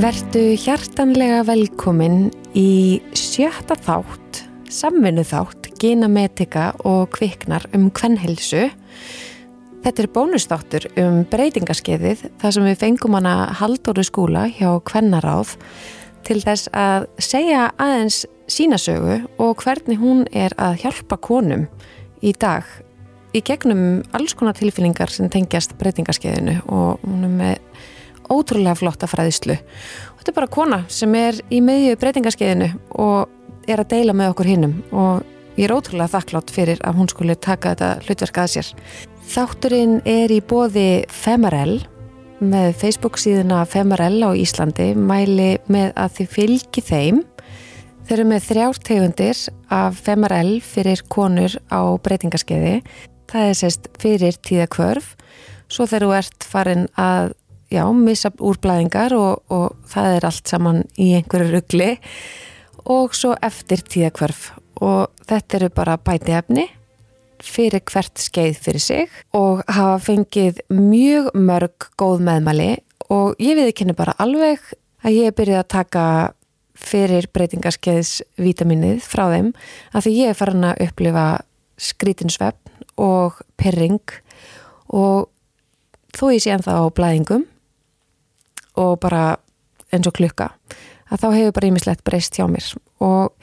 Vertu hjartanlega velkomin í sjötta þátt, samvinnu þátt, genametika og kviknar um kvennhelsu. Þetta er bónustáttur um breytingaskeiðið þar sem við fengum hana Haldóru skúla hjá Kvennaráð til þess að segja aðeins sínasögu og hvernig hún er að hjálpa konum í dag í gegnum alls konar tilfinningar sem tengjast breytingaskeiðinu og hún er með ótrúlega flotta fræðislu. Og þetta er bara kona sem er í meðju breytingaskeiðinu og er að deila með okkur hinnum og ég er ótrúlega þakklátt fyrir að hún skuli taka þetta hlutverk að sér. Þátturinn er í bóði Femarell með Facebook síðuna Femarell á Íslandi mæli með að þið fylgi þeim. Þeir eru með þrjártegundir af Femarell fyrir konur á breytingaskeiði. Það er sérst fyrir tíðakvörf. Svo þegar þú ert farin að já, missa úr blæðingar og, og það er allt saman í einhverju ruggli og svo eftir tíðakvörf og þetta eru bara bæti efni fyrir hvert skeið fyrir sig og hafa fengið mjög mörg góð meðmæli. Og ég við ekki henni bara alveg að ég byrjuð að taka fyrir breytingarskeiðs vitaminnið frá þeim. Að því ég er farin að upplifa skrítinsvefn og perring og þó ég sé ennþá á blæðingum og bara eins og klukka að þá hefur bara ímislegt breyst hjá mér og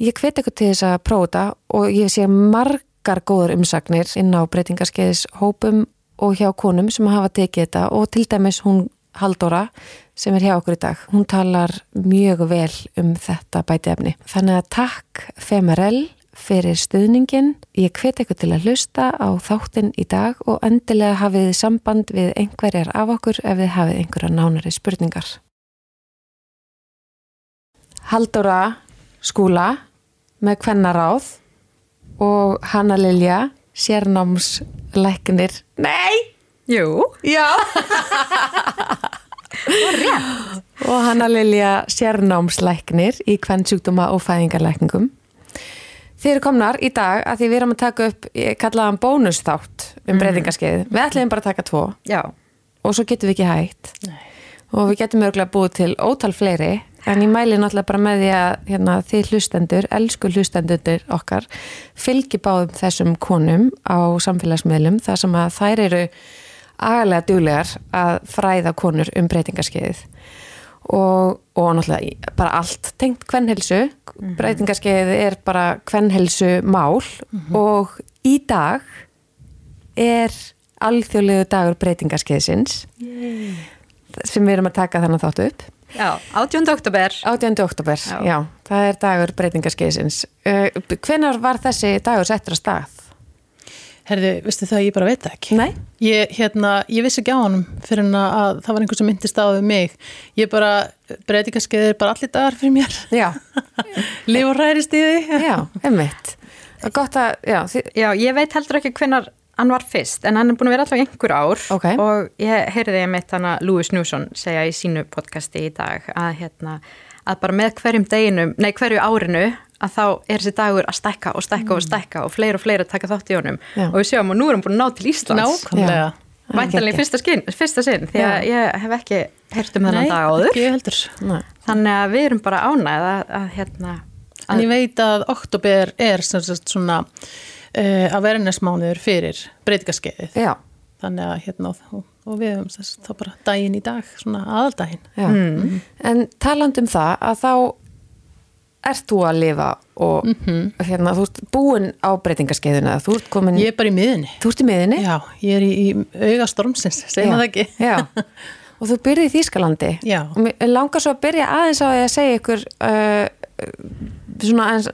ég hveti eitthvað til þess að prófa þetta og ég sé margar góður umsagnir inn á breytingarskeiðis hópum og hjá konum sem hafa tekið þetta og til dæmis hún Haldóra sem er hjá okkur í dag. Hún talar mjög vel um þetta bæti efni. Þannig að takk Femarell fyrir stuðningin. Ég hveti eitthvað til að hlusta á þáttinn í dag og endilega hafið samband við einhverjar af okkur ef þið hafið einhverja nánari spurningar. Haldóra skúla með kvennaráð og Hanna Lilja sérnámsleiknir. Nei! Jú. Já! og Hanna Lilja sérnámsleiknir í kvennsjúkdóma og fæðingarleikningum. Þið eru komnar í dag að því við erum að taka upp, hann bónusþátt um breytingarskeið. Við ætlum bara að taka tvo Já. og svo getum við ekki hægt. Nei. Og við getum örgulega búið til ótal fleiri en ég mæli náttúrulega bara með því að hérna, þið hlustendur, elsku hlustendur okkar, fylgi báðum þessum konum á samfélagsmiðlum þar sem að þær eru agalega duglegar að fræða konur um breytingarskeiðið og, og náttúrulega bara allt tengt kvennhelsu mm -hmm. breytingarskeiðið er bara kvennhelsu mál og í dag er alþjóðlegu dagur breytingarskeiðsins sem við erum að taka þannig þáttu upp Já, 18. oktober. 18. oktober, já. Já. það er dagur breytingarskeiðsins uh, hvenar var þessi dagur settur að stað? Herðu, veistu það, ég bara veit ekki. Nei? Ég, hérna, ég vissi ekki á honum fyrir en að það var einhver sem myndist á við mig. Ég bara, breytingaskeiðir bara allir dagar fyrir mér. Já, Líf og hrærist í því. já, einmitt Það er gott að, já, þi, Já, ég veit heldur ekki hvenar hann var fyrst, en hann er búin að vera alltaf einhver ár Ok. og ég heyrði ég mitt hana Louis Newson segja í sínu podcasti í dag að hérna, að bara með hverjum deginum, nei hverju árinu að þá er þessi dagur að stækka og stækka og stækka og fleira og fleira taka þátt í honum Já. og við sjáum og nú er hann búin að ná til Íslands Nákvæmlega. væntanlega í fyrsta, fyrsta sinn því að ég hef ekki heyrt um þennan dag áður ekki ég heldur. Nei. þannig að við erum bara ánægð að, að hérna En ég veit að oktober er sem sagt svona uh, awareness-mánuður fyrir breytingaskeiðið. Já, Þannig að hérna, og, og við höfum þess þá bara daginn í dag, svona aðaldaginn. já. En taland um það að þá ert þú að lifa og hérna, þú ert búin á breytingarskeiðuna, þú ert komin, Ég er bara í miðunni. þú ert í miðinni? Já, ég er í, í auga stormsins, segir maður það ekki. Já, og þú byrðið í Þýskalandi. Já. Og langar svo að byrja aðeins á að segja ykkur uh, svona aðeins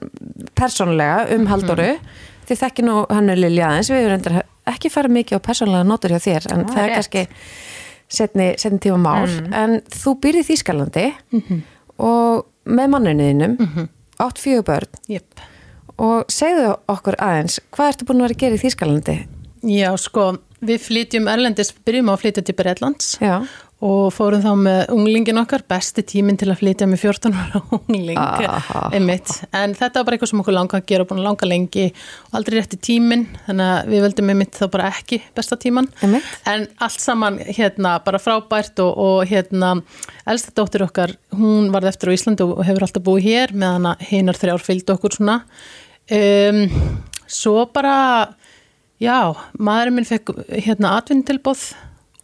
persónulega um Halldóru. Þið þekki nú hannu Lilja aðeins, við reyndar ekki farið mikið á persónulega notur hjá þér, en Já, það er rétt. kannski setni, setni tíma mál. En þú byrðið í Þýskalandi og með mannuninum, átt fjögur börn Jep. og segðu okkur aðeins, hvað ertu búin að vera að gera í Þýskalandi? Já, sko, við flytjum Erlendis, byrjum á að flytja til Breitlands Já, og fórum þá með unglingin okkar, besti tíminn til að flytja með 14 ára ungling Aha. einmitt, en þetta var bara eitthvað sem okkur langa að gera og búin að langa lengi og aldrei rétti tíminn, þannig að við völdum einmitt þá bara ekki besta tíman Einmitt. en allt saman hérna bara frábært og, og hérna elsta dóttir okkar, hún varð eftir á Íslandi og hefur alltaf búið hér meðan að hinar þrjár fylgdu okkur svona um, svo bara já, maðurinn minn fekk hérna atvinnutilbóð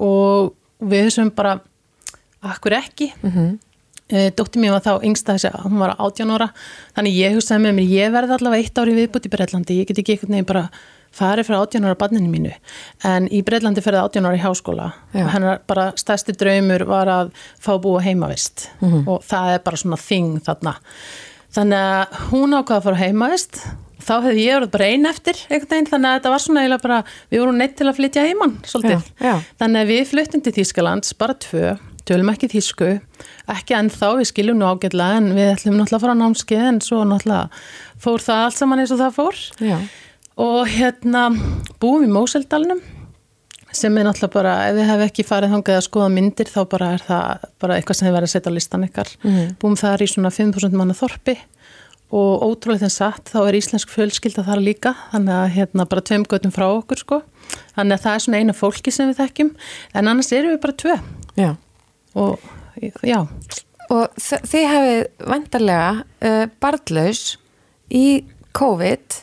og við þessum bara akkur ekki mm. -hmm. dóttir mín var þá yngsta þessi hún var 18 ára, þannig ég hugsaði með mér ég verði allavega eitt ári viðbútt í Breitlandi ég get ekki einhvern veginn bara farið frá 18 ára barninu mínu, en í Breitlandi ferði 18 ára í háskóla Já. og hennar bara stærsti draumur var að fá búa heimavist Mhm. og það er bara svona þing þarna þannig að hún ákvaða að fara heimavist þá hefði ég verið bara ein eftir veginn, þannig að þetta var svona eiginlega bara við vorum neitt til að flytja heimann svolítið, Já, já. þannig að við fluttum til Þýskalands bara tvö, tölum ekki þýsku ekki ennþá, við skiljum nú ágætlega en við ætlum náttúrulega að fara á námskeið en svo náttúrulega fór það allt saman eins og það fór Já. og hérna búum í Móseldalnum sem er náttúrulega bara, ef þið hefði ekki farið þangað að skoða myndir þá bara er það bara eitthvað sem þið verið að setja á listan ykkar Mhm. búum þar í svona 5.000 manna þorpi og ótrúlega þess að þá er íslensk fjölskylda þar líka þannig að hérna bara tveim göttum frá okkur sko þannig að það er svona eina fólki sem við þekkjum en annars erum við bara tvö Já. og já, Og þið hafið vantarlega uh, barnlaus í COVID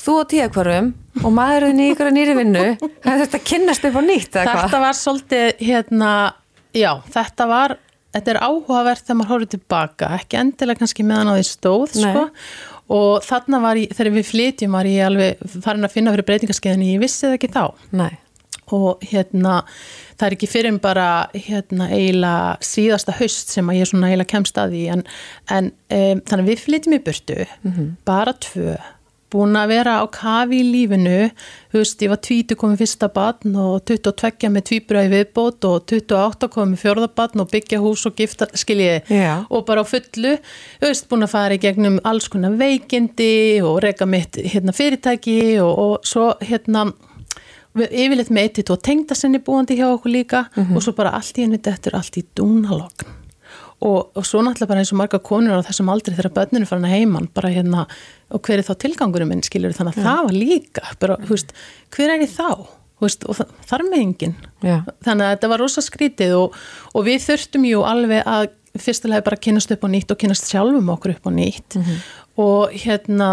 þú og tíðakvarum og maðurinn í ykkur nýri vinnu þetta kynnast upp á nýtt eða hvað? þetta var svolítið hérna, já, þetta var þetta er áhugavert þegar maður horfður tilbaka ekki endilega kannski meðan á því stóð sko, og þarna var ég, þegar við flytjum var ég alveg farin að finna fyrir breytingaskeiðinni, ég vissi það ekki þá. Nei. og hérna það er ekki fyrir en bara hérna eiginlega síðasta haust sem að ég svona eiginlega kemst að því en, en um, þannig við flytjum í burtu bara tvö búin að vera á kafi í lífinu. Þú veist, ég var 20 komið fyrsta barn og 22 með tvíbra í viðbót og 28 komið fjórða barn og byggja hús og gifta, skiljiði Já. og bara á fullu, þú veist, búin að fara í gegnum alls konar veikindi og reyka mitt hérna, fyrirtæki og, og svo hérna yfirleitt með eitt og tengdasenni búandi hjá okkur líka og svo bara allt í þetta er allt í dúnalogn og, og svo náttúrulega bara eins og marga konur á þessum aldrei þegar börninu farin að heiman bara hérna, og hver er þá tilgangurum minn skilur þannig að það var líka bara, veist, hver er ég þá? Veist, og það, þar með enginn. Já. þannig að þetta var rosa skrítið og, og við þurftum jú alveg að fyrstulega bara kynast upp á nýtt og kynast sjálfum okkur upp á nýtt. Og hérna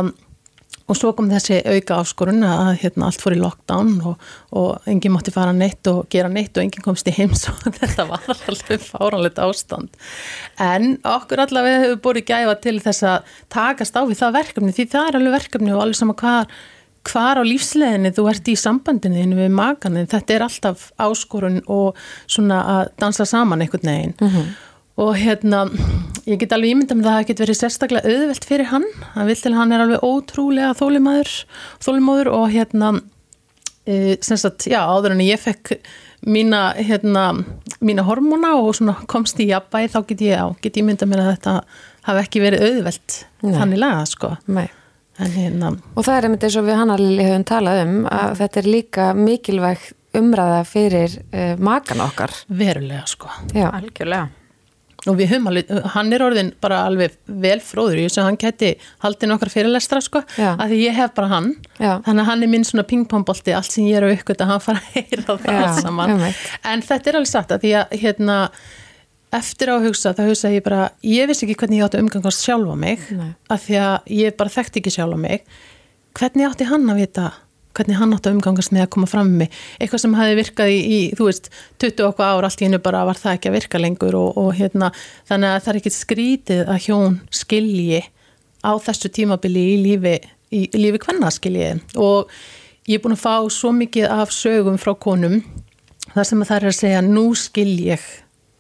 og svo kom þessi auka áskorun að hérna, allt fór í lockdown og, og enginn mátti fara neitt og gera neitt og enginn komst í heims og þetta var alveg fáranlegt ástand. En okkur allavega hefur búið gæfa til þess að takast á við það verkefni því það er alveg verkefni og alveg sama hvar hvar á lífsleginni þú ert í sambandinu þínu við makaninn, þetta er alltaf áskorun og svona að dansa saman einhvern veginn og hérna, ég get alveg ímynda með það að það get verið sérstaklega auðvelt fyrir hann hann vil til að hann er alveg ótrúlega þólimaður, þólimóður og hérna e, sem sagt, já, áður en ég fekk mína, hérna, mína hormóna og svona komst í jafnvægi þá get ég, já, get ímynda mér að þetta hafi ekki verið auðvelt Nei. þannig laga, sko Nei. en hérna, Og það er einmitt eins og við hann alveg höfum talað um að þetta er líka mikilvæg umræða fyrir uh, makan okkar. verulega, sko Já. Algjörlega. Og við höfum alveg, hann er orðin bara alveg vel fróður, ég sem hann gæti haldið nokkar fyrirlestra sko, Já. að því ég hef bara hann, Já. þannig að hann er minn svona pingpongbolti, allt sem ég er á ykkur hann fara að heyra það Já, allt saman einmitt. en þetta er alveg satt að því að hérna, eftir á að hugsa, þá hugsa ég bara ég vissi ekki hvernig ég átti að umgangast sjálfa mig Nei. að því að ég bara þekkti ekki sjálfa mig hvernig átti hann að vita hvernig hann átti að umgangast með að koma fram með mig. Eitthvað sem hafi virkað í, í þú veist 20 okkur ár, allt í hennu bara var það ekki að virka lengur og, og hérna þannig að það er ekkit skrítið að hjón skilji á þessu tímabili í lífi í, í lífi hvenna skilji og ég er búin að fá svo mikið af sögum frá konum þar sem að það er að segja nú skil ég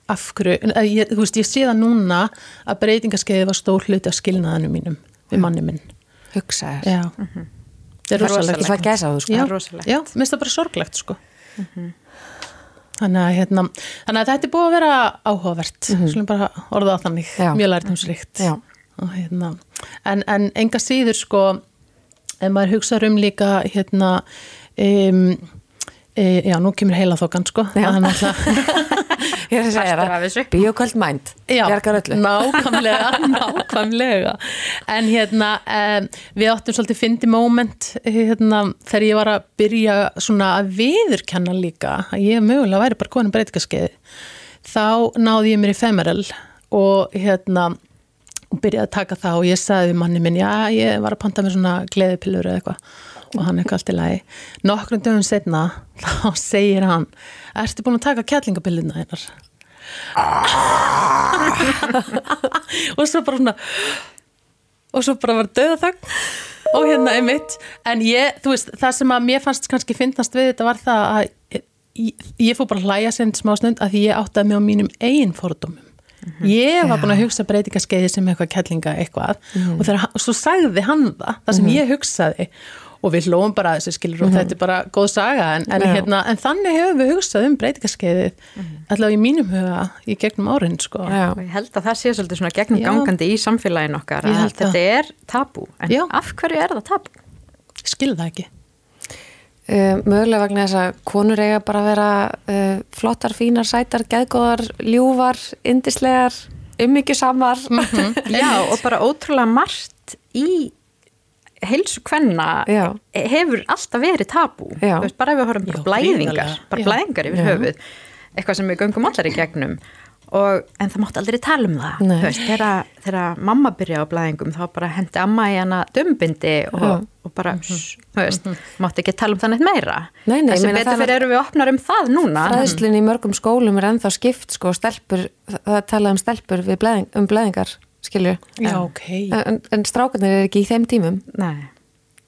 af hverju, ég, þú veist ég sé það núna að breytingaskeiði var stór hluti af skilnaðanum mínum við manni minn. Hugsa þér. Já, það er Það er rosalegt. Ég fæ gæsa þú sko. Já, Það er rosalegt. já, mér finnst það bara sorglegt sko þannig, að, hérna, þannig að þetta er búið að vera áhugavert mm -hmm. bara orða það þannig, Já. mjög lærtumsrikt Já. og, hérna, en, en enga síður sko ef maður hugsa um líka hérna um, e, já, nú kemur heila þokan sko. Náttúrulega Ég er að segja það, bjargar öllu. nákvæmlega, nákvæmlega. En hérna um, við áttum svolítið fyndi moment hérna, þegar ég var að byrja svona að viðurkenna líka að ég mögulega væri bara konum breytingarskeið. Þá náði ég mér í femeral og hérna og byrjaði að taka það og ég sagði við manni minn já, ég var að panta mér svona gleðipillur eða eitthvað og hann eitthvað allt í lagi. Nokkrum dögum setna þá segir hann ertu búin að taka kjallingapilluna einar og svo bara svona og svo bara var döðaþögn og hérna einmitt en ég, þú veist, það sem að mér fannst kannski finnast við þetta var það að ég, ég fór bara að hlæja sem smá stund að því ég áttaði mig á mínum eigin fordómum. Ég var búin að hugsa breytingaskeiði sem eitthvað kellinga eitthvað. Og, þegar, og svo sagði hann það, það sem ég hugsaði og við hlóum bara að þessu skilur og þetta er bara góð saga en, en, hérna, en þannig hefur við hugsað um breytingaskeiðið allavega í mínum huga í gegnum árin sko. Ég held að það sé svolítið svona gegnum Já. gangandi í samfélagin okkar að þetta er tabú en Já. af hverju er það tabú? Ég skil það ekki Uh, mögulega vegna þess að konur eiga bara að vera uh, flottar, fínar, sætar, geðgóðar, ljúfar, indislegar, ummyggjusamar. Mhm. Já, og bara ótrúlega margt í heilsu kvenna Já. hefur alltaf verið tabú. Veist, bara ef við horfum blæðingar bara blæðingar yfir höfuð eitthvað sem við göngum allar í gegnum. Og, en það mátti aldrei tala um það veist, þegar, þegar mamma byrja á blæðingum þá bara hendi amma í hana dömbindi og, og bara, sh, þú veist mátti ekki tala um það neitt meira. Nei, nei, þessi meina, betur fyrir erum við opnar um það núna. Fræðslun í mörgum skólum er ennþá skipt, sko, stelpur, það talaði um stelpur við blæðing, um blæðingar, skilju. Já, ok. En, en strákarnir er ekki í þeim tímum. Nei,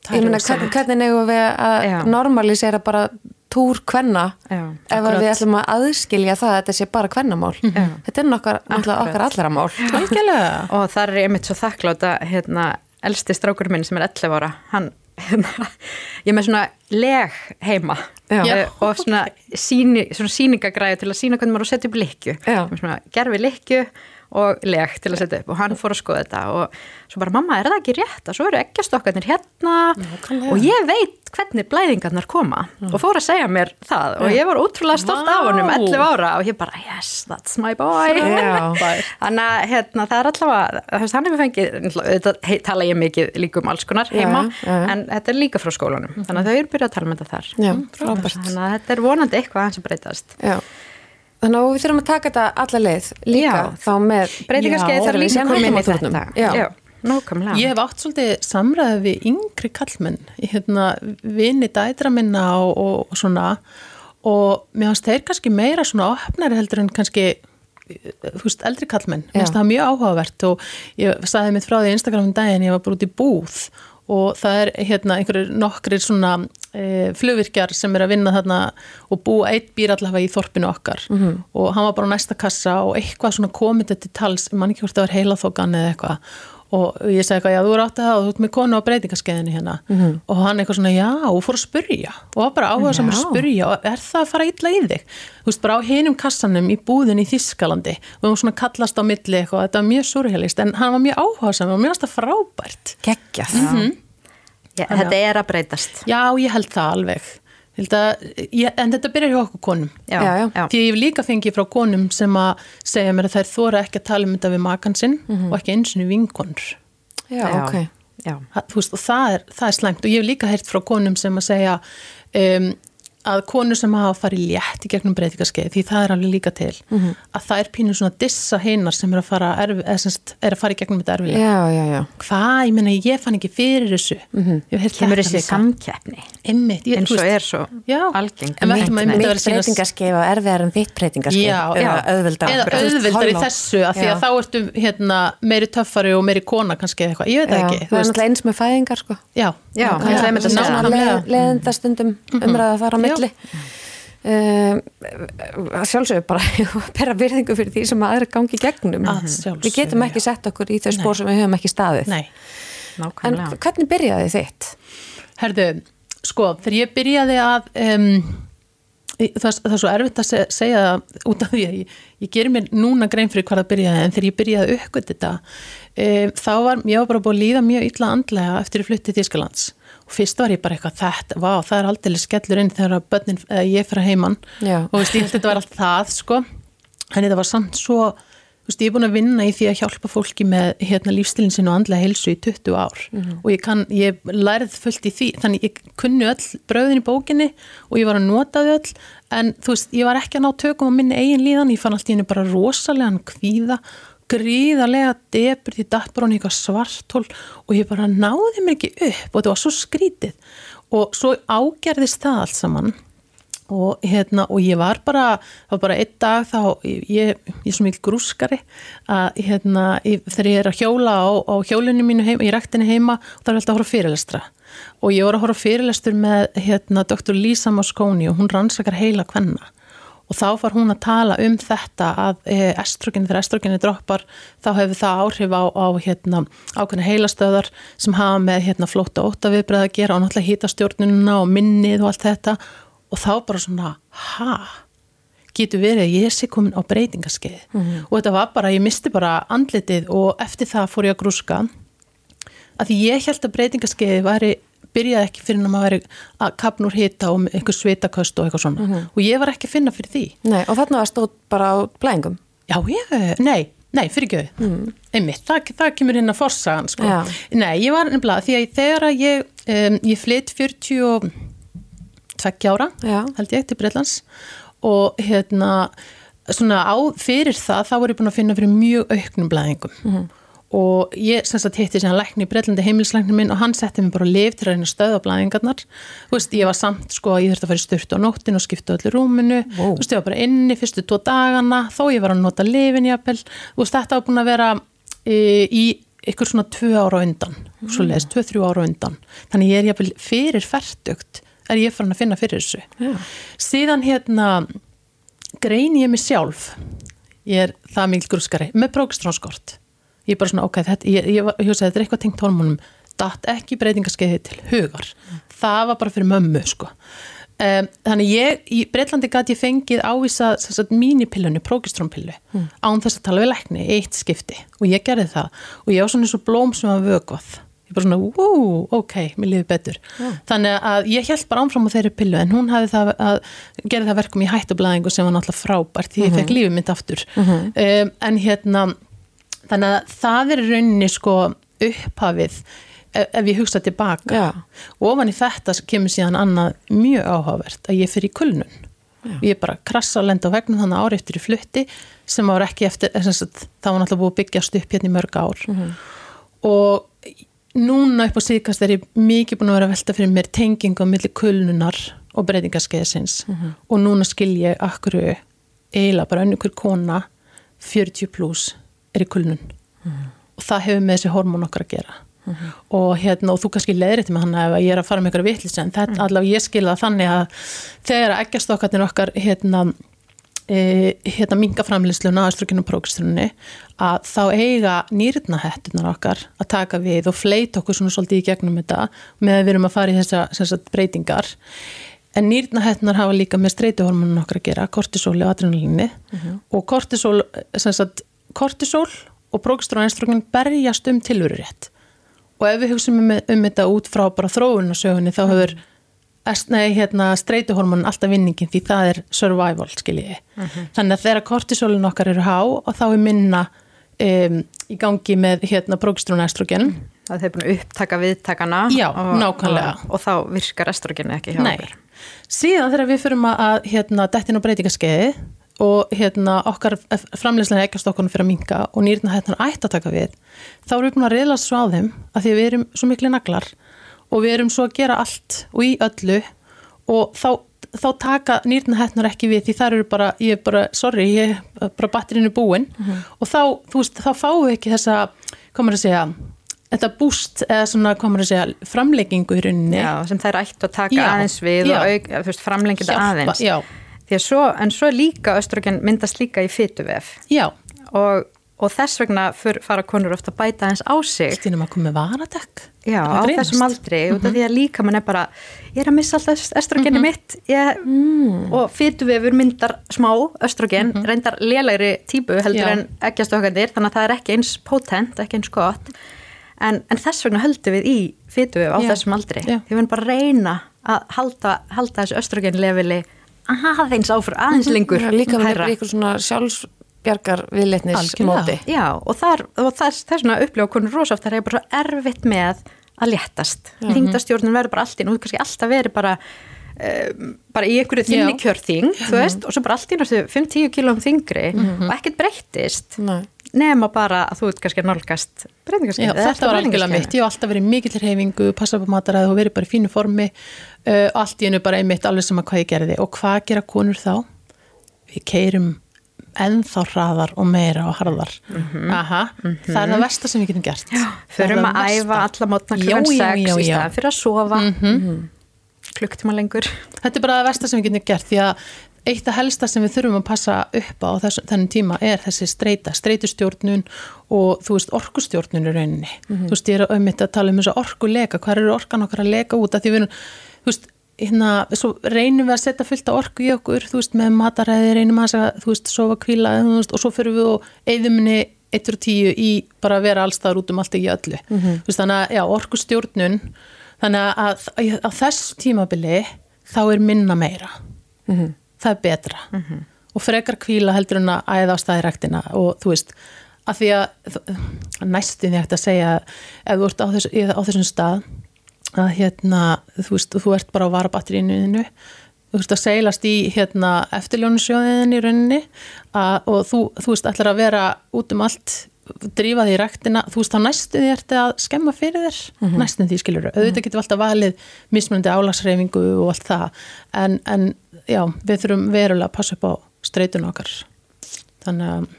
Ég meina, hvernig, hvernig eigum við að Já. normalisera bara túr kvenna Já, ef að akkurat. við ætlum að aðskilja það að þetta sé bara kvennamál. Já. Þetta er nokkar, okkar allra mál. Og það er einmitt svo þakklátt að hérna, elsti strákur minn sem er 11 ára hann, hérna, ég með svona leg heima Já. eh, og svona, síni, svona sýningagræði til að sína hvernig maður setja upp likju gerfi likju og leg til að setja upp og hann fór að skoða þetta og svo bara mamma er það ekki rétt og svo eru eggjastokkarnir hérna Nákvæmlega. og ég veit hvernig blæðingarnar koma og fór að segja mér það og ég var ótrúlega stolt af honum 11 ára og ég bara yes that's my boy. Þannig að hérna, það er allavega, hann hefur fengið, tala ég mikið líka um alls konar heima, Já, já, já. en þetta er líka frá skólanum, þannig að þau eru byrjað að tala um þetta þar. Þannig að þetta er vonandi eitthvað að breytast. Þannig að við þurfum að taka þetta alla leið líka Já. þá með Breytingarskeið þarf líka að koma inn í þetta. Já. Já, nákvæmlega. Ég hef átt svolítið samræði við yngri kallmenn, hérna, vini dætra minna og, og svona og mér finnst þeir kannski meira svona opnari heldur en kannski þú veist, eldri kallmenn, mér finnst það mjög áhugavert og ég sagði mitt frá því í Instagram um daginn, ég var bara út í búð og það er hérna einhverjir nokkrir svona e, flugvirkjar sem er að vinna þarna og búa eitt býr allavega í þorpinu okkar. -hmm. og hann var bara á næsta kassa og eitthvað svona komið þetta til tals, ég man ekki hvort það var heilaþókan eða eitthvað. Og ég segi eitthvað, já þú eru átt að það og þú ert með konu á breytingaskeiðinu hérna. Og hann eitthvað svona, já, og fór að spurja og var bara áhuga sem að spurja og er það að fara illa í þig? Þú veist, bara á hinum kassanum í búðin í Þískalandi og við varum svona kallast á milli eitthvað, þetta var mjög surrealist en hann var mjög áhuga sem og finnst það frábært. Geggjað. Já, þetta er að breytast. Já, ég held það alveg. Að, ég, en þetta byrjar hjá okkur konum. Já, Já. Því ég hef líka fengið frá konum sem að segja mér að þær þóra ekki að tala um þetta við makan sinn og ekki eins og vinkonur. Já, ok. Já, þú veist, og það er, það er slæmt. Og ég hef líka heyrt frá konum sem að segja um, að konur sem hafa farið létt í gegnum breytingaskeið, því það er alveg líka til að það er pínu svona dissa heinar sem er að fara, erfi, eða, semst, er að fara í gegnum þetta erfilega. Já, já, já. Hvað, ég meina, ég fann ekki fyrir þessu ég hef heyrt kemur þessi samkeppni eins og er svo Já. algeng. Að- Mitt breytingaskeið og erfiðar en þitt breytingaskeið. Já, eða já. auðveldar. eða auðvildar í þessu að því að þá ertu hérna, meiri töffari og meiri kona kannski eða eitthvað, ég veit ekki það er náttúrulega eins með fæðingar, sko. já, að leðenda stundum umræða að fara á Já. Milli. Um, sjálfsögur bara bera virðingu fyrir því sem aðra gangi gegnum. Að sjálfsögðu, við getum ekki sett okkur í þau spór sem við höfum ekki staðið. Nei en Nákvæmlega. hvernig byrjaði þitt? Herðu, sko, þegar ég byrjaði að um, það, það er svo erfitt að se- segja það út af því að ég, ég gerir mér núna grein fyrir hvað það byrjaði en þegar ég byrjaði að uppgöt þetta um, þá var, ég var bara búin að líða mjög illa andlega eftir að flutti til Þískalands og fyrst var ég bara eitthvað þetta, vá, það er aldrei skellur inn þegar að börnin, eða ég fyrir heimann Já. og veist, ég held þetta var allt það, sko. En þetta var samt svo veist, ég er búin að vinna í því að hjálpa fólki með hérna, lífstilin sin og andlega heilsu í 20 ár. Og ég, kann, ég lærið fullt í því þannig ég kunni öll bröðin í bókinni og ég var að nota þau öll. En þú veist, ég var ekki að ná tökum á minni eigin líðan, ég fann allt í henni bara rosalegan kvíða, gríðarlega debur því datt bara hann eitthvað svartól og ég bara náði mér ekki upp og þetta var svo skrítið og svo ágerðist það allt saman og hérna og ég var bara var bara einn dag þá ég, ég er svo mikil grúskari að hérna ég, þegar ég er að hjóla á, á hjólunni mínu heima, í rættinni heima og það er alltaf að horfa fyrirlestra og ég voru að horfa fyrirlestur með hérna Dr. Lisa Mosconi og hún rannsakar heila hvenna og þá var hún að tala um þetta að e, estrogenni, þegar estrogenni droppar þá hefur það áhrif á, á hérna, ákveðna heilastöðar sem hafa með hérna, flóta óttaviðbreið að gera og náttúrulega hýtastjórnuna og minnið og allt þetta. Og þá bara svona, ha? Getur verið að ég sé komin á breytingaskeið mm -hmm. og þetta var bara, ég misti bara andlitið og eftir það fór ég að grúska. Að ég held að breytingaskeiði væri byrjaði ekki fyrir að maður væri að kapna úr hita og einhver svitaköst og eitthvað svona mm -hmm. og ég var ekki að finna fyrir því Nei, og þarna var stóð bara á blæðingum Já, ég, nei, nei, fyrir göðu mm. einmitt, það, það kemur inn að forsagan sko. Nei, ég var nefnilega því að þegar að ég, um, ég flytt 40 og tveggjára held ég til Breitlands og hérna svona á fyrir það þá var ég búin að finna fyrir mjög auknum blæðingum mm -hmm. Og ég sem sagt hitti sér lækni í Breitlandi heimilislækni minn og hann setti mér bara liv til að reyna stöða blæðingarnar. Þú veist ég var samt sko að ég þurfti að fara í styrtu á nóttin og skipta öllu rúminu. Wow. þú veist ég var bara inni fyrstu tvo dagana þó ég var að nota lifin jafnvel. Þú veist þetta var búin að vera e, í ykkur svona tvö ára undan mm. svo leiðist, tvö, þrjú ára undan. Þannig ég er jafnvel fyrir færtugt er ég farin að finna fyrir þessu. Já. síðan hérna grein ég mig sjálf. Ég er það mikil grúskari með prókstrónskort ég er bara svona ok, þetta, ég, ég, ég hugsa þetta er eitthvað tengt hormonum datt ekki breytingaskeiði til hugar mm. það var bara fyrir mömmu sko Um, þannig ég, í Breitlandi gæti ég fengið ávisa mínipillunni, prókistrónpillu mm. án þess að tala við lækni eitt skipti og ég gerði það og ég á svona eins og blóm sem var vögvað ég bara svona, wow, ok, mér lifi betur yeah. þannig að ég held bara ánfram á þeirri pillu en hún hafði það að gera það verkum í hættublaðingu sem var náttúrulega frábært því ég mm -hmm. fekk lífið mitt aftur mm -hmm. um, en hérna þannig að það er rauninni sko upphafið ef, ef ég hugsa tilbaka yeah. og ofan í þetta kemur síðan annað mjög áhugavert að ég fyrir í kulnun yeah. ég bara krassa og lenda á vegnum þannig árið eftir í flutti sem var ekki eftir, það var náttúrulega búið að byggjast upp hérna í mörg ár mm -hmm. og núna upp á síðkast er ég mikið búin að vera að velta fyrir mér tengingu á milli kulnunar og breytingarskeiðsins mm -hmm. og núna skil ég akkur eiginlega bara önnur kona 40 pluss er í kulnun mm og það hefur með þessi hormón okkar að gera mm -hmm. og, hérna, og þú kannski leðir þetta með hann ef ég er að fara með ykkur vittlis en þetta mhm. allavega ég skilða þannig að þegar að eggjastokkarnir okkar hérna e, hérna mingaframlýsluna aðströkinu prókstrunni að þá eiga nýrnahettunar okkar að taka við og fleit okkur svona svolítið í gegnum þetta með að við erum að fara í þessa breytingar en nýrnahettunar hafa líka með streytuhormonun okkar að gera kortisol og adrenalíni uh mhm. -huh. og kortisol, sagt, kortisol og prókstrunni berjast um tilverurétt og ef við hugsaum um, um þetta út frá bara þróunarsögunni þá hefur nei, hérna, streytuhormonin alltaf vinningin því það er survival skiljiði. Uh mhm. -huh. Þannig að þegar kortisólun okkar eru há og þá er minna um, í gangi með hérna, prókstrún estrogen. Mhm. Það er búin að upptaka viðtakana Já, og, nákvæmlega. Og, og þá virkar estrogeni ekki hjá okkur. Síðan þegar við fyrum að hérna, dettin á breytingaskeiði og hérna, okkar framlegslega ekkast okkur fyrir að minka og nýrna hérna ætti að taka við, þá erum við búin að reyla svo á þeim að því að við erum svo miklu naglar og við erum svo að gera allt og í öllu og þá, þá taka nýrnahetnar ekki við því það eru bara, ég er bara, sorry, ég er bara batterinu búin mm -hmm. og þá, þú veist, þá fáum við ekki þessa, komur að segja, þetta búst eða svona, komur að segja, framleggingu í rauninni. Já, sem það er ætt að taka já, aðeins við já, og veist, framlengið aðeins. Já. Því svo, en svo líka östrogen myndast líka í fytuvef. Já. Og og þess vegna fara konur ofta að bæta eins á sig Stýnum að koma með varatek Já, á þessum aldri, mm -hmm. út af mhm. því að líka mann er bara, ég er að missa alltaf östrogeni mm -hmm. mitt ég, mm. og fytuvefur myndar smá östrogen, -hmm. reyndar lélægri típu heldur Já. en ekki að stokkandir þannig að það er ekki eins potent, ekki eins gott en, en þess vegna höldum við í fytuvef á Já. þessum aldri Já. við verðum bara að reyna að halda, halda þessu östrogenleveli aðeins áfram, aðeins mhm. lengur Líka með eitthvað svona sjálfs bjargar viðleitnis móti. Já, og og þess, þess vegna upplifa konur rosaft það er bara svo erfitt með að léttast. Þingdastjórnun verður bara allt í, nú er kannski alltaf verið bara um, bara í einhverju þinni Já. kjörþing, þú veist, og svo bara allt í náttúrulega 5-10 kílóum þingri og ekkert breyttist Nei. Nema bara að þú ert kannski að nálgast Já, breytingarskeiði. þetta var algjörlega mitt, ég hef alltaf verið mikill reyfingu, passa upp á mataræði og verið bara í fínu formi uh, allt í hennu bara einmitt alveg sem að hvað ég gerði. Og hvað gera konur þá? Við keirum ennþá hraðar og meira og harðar. Aha, það er það versta sem við getum gert. Já, Förum að æfa alla mótna klukkan 6 í staðan fyrir að sofa. Klukktíma lengur. Þetta er bara það versta sem við getum gert því að eitt af helsta sem við þurfum að passa upp á þess, þennum tíma er þessi streita, streitustjórnun og þú veist orkustjórnun í rauninni. Þú veist ég er auðvitað að tala um þess að orkuleika, hvað eru orkan okkar að leika út af því við erum, þú veist, hérna, svo reynum við að setja fullt af orku í okkur, þú veist, með mataræði, reynum að, þú veist, sofa kvíla, veist, og svo fyrir við og eigðuminni 1 og 10 í bara að vera allstaðar út um allt ekki öllu. Þú veist, þannig að, já, orkustjórnun, þannig að, að, að þess tímabili þá er minna meira. Það er betra. Og frekar kvíla heldur en að æða á staðiræktina og þú veist, að því að næstin ég ætti að segja ef þú ert á, þess, á þessum stað að hérna, þú veist, þú ert bara á varabatterínuðinu þú veist að seilast í hérna eftirljónusjóðin í rauninni að, og þú, þú veist, ætlar að vera út um allt drífa því ræktina, þú veist, þá næstu því ertu að skemma fyrir þér, mm -hmm. næstum því skilur auðvitað getur alltaf valið mismunandi álagsreifingu og allt það en, en já, við þurfum verulega að passa upp á streitun okkar. Þannig að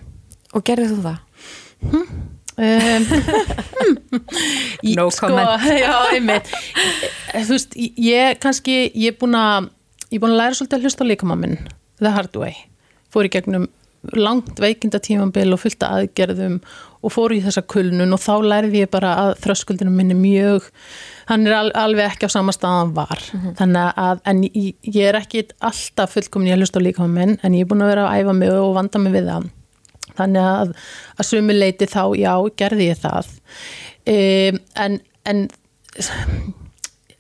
Og gerðið þú það? Um, í- No comment. já, þú veist, ég kannski ég er búin að læra svolítið að hlusta á líkama minn the hard way, fór í gegnum langt veikinda tímambil og fullt af aðgerðum og fór í þessa kulnun og þá lærði ég bara að þröskuldinu minni mjög hann er al alveg ekki á sama stað hann var. Þannig að, en ég, ég er ekki alltaf fullkomin í að hlusta á líkama minn en ég er búin að vera að æfa mig og vanda mig við það. Þannig að, að sumi leiti þá, já, gerði ég það. Um, en, en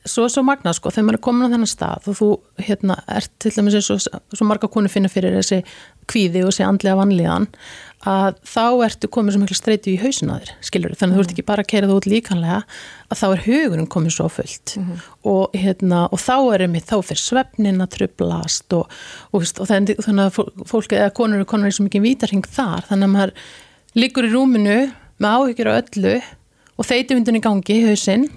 svo er svo magnað sko, þegar maður er komin á þennan stað og þú hérna, ert til dæmis og svo marga konu finna fyrir þessi kvíði og þessi andlega vanlíðan að þá ertu komin svo miklu streyti í hausin að þér, skilur þannig að þú ert ekki bara að keira það út líkanlega að þá er hugurinn komin svo fullt. Og, hérna, og þá er einmitt þá fyrir svefnin að trublast og, og, og þannig, að fó- fólk eða konur og konur er svo mikið vítarhing þar. Þannig að maður liggur í rúminu með áhyggjur á öllu og þeitivindun í gangi í hausinn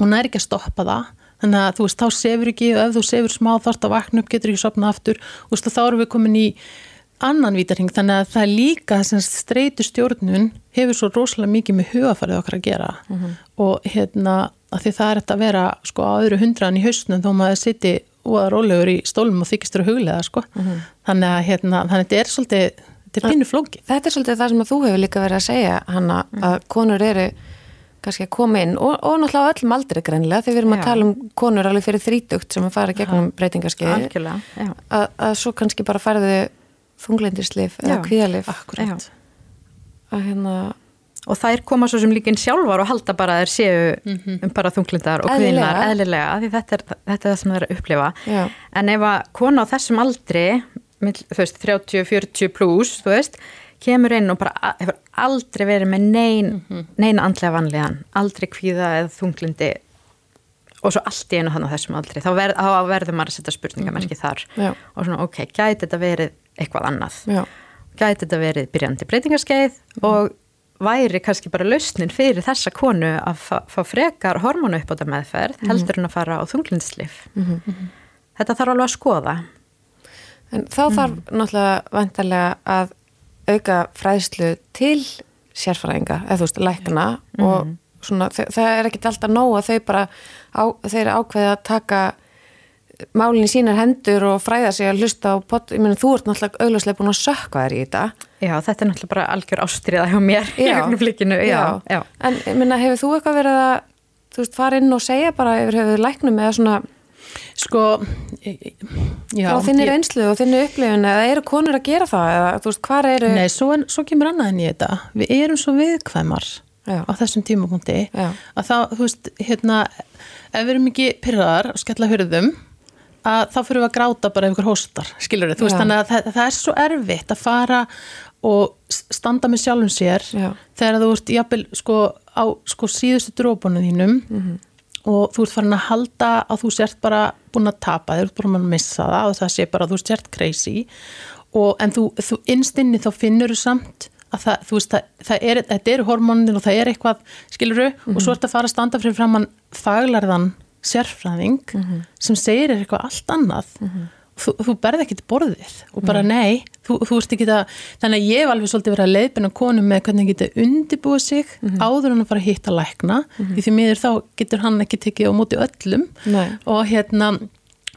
og næri ekki að stoppa það. Þannig að þú veist, þá sefur ekki og ef þú sefur smá þarft að vakna upp, getur ekki sopna aftur. Og þá erum við komin í annan vítarhing, þannig að það er líka sem streytu stjórnun hefur svo rosalega mikið með hugafarið okkar að gera. Og hérna að því það er þetta að vera sko á öðru hundraðan í hausnum þó maður siti og að rólegur í stólum og þykistur að huglega sko. Þannig að hérna, þannig að þetta er svolítið þetta er pínu flókið. Þetta er svolítið það sem að þú hefur líka verið að segja Hanna, að konur eru kannski að koma inn og, og náttúrulega á öllum aldrei greinlega þegar við erum að Já. tala um konur alveg fyrir þrítugt sem að fara gegnum breytingarskeiði að, að svo kannski bara færðu þunglindislif eða kvíðalif hérna Og þær koma svo sem líkin sjálfar og halda bara að þær séu um bara þunglindar og kvinnar eðlilega, því þetta er, þetta er það sem það er að upplifa. Já. En ef að kona á þessum aldri, þú veist, 30-40 pluss, þú veist, kemur inn og bara hefur aldrei verið með nein, neina andlega vanlíðan, aldrei kvíða eða þunglindi og svo allt í einu hann á þessum aldri, þá, verð, þá verður maður að setja spurningamerki þar. Já. og svona, ok, gæti þetta verið eitthvað annað? Já. gæti þetta verið byrjandi breytingarskeið og væri kannski bara lausnin fyrir þessa konu að fá, frekar hormónu upp á þetta meðferð heldur en að fara á þunglindislif. Þetta þarf alveg að skoða. En þá þarf náttúrulega vantarlega að auka fræðslu til sérfræðinga, eða þú veist, lækna og svona, það er ekkit alltaf nóg að þau bara, á, þeir ákveða að taka málinn í sínar hendur og fræða sig að hlusta á pot, ég meina þú ert náttúrulega augljóslega búin að sökka þér í þetta. Já, þetta er náttúrulega bara algjör ástriða hjá mér í augnablikinu. Já, já. En ég meina, hefur þú eitthvað verið að, þú veist, fara inn og segja bara yfir hefur læknum eða svona sko já, á þinni ég- reynslu og þinni upplifun eða eru konur að gera það eða þú veist, hvar eru Nei, svo, en, svo kemur annað en í þetta við erum svo viðkvæmar Já. á þessum tímapunkti Já. að þá, þú veist, hérna ef við erum ekki pyrraðar og skella hurðum að þá fyrir við að gráta bara ef ykkur hóstar, skilur þú veist, þannig að það, það er svo erfitt að fara og standa með sjálfum sér Já. þegar þú ert jafnvel sko á sko síðustu drópunum þínum Mhm. og þú ert farin að halda að þú sért bara búin að tapa, þú ert bara að missa það og það sé bara að þú sért crazy og en þú, þú innstinni þá finnur þú samt að það, þú veist, það, það er, þetta eru hormónin og það er eitthvað, skiluru og svo ert að fara að standa fyrir framann faglarðan sérfræðing sem segir þér eitthvað allt annað. Þú, þú berði til borðið og bara nei, þú, þú ert ekki það þannig að ég hef alveg svolítið verið að leiðbina konum með hvernig hann getur undibúið sig áður en að fara að hitta lækna því því miður þá getur hann ekki tekið á móti öllum. Nei. og hérna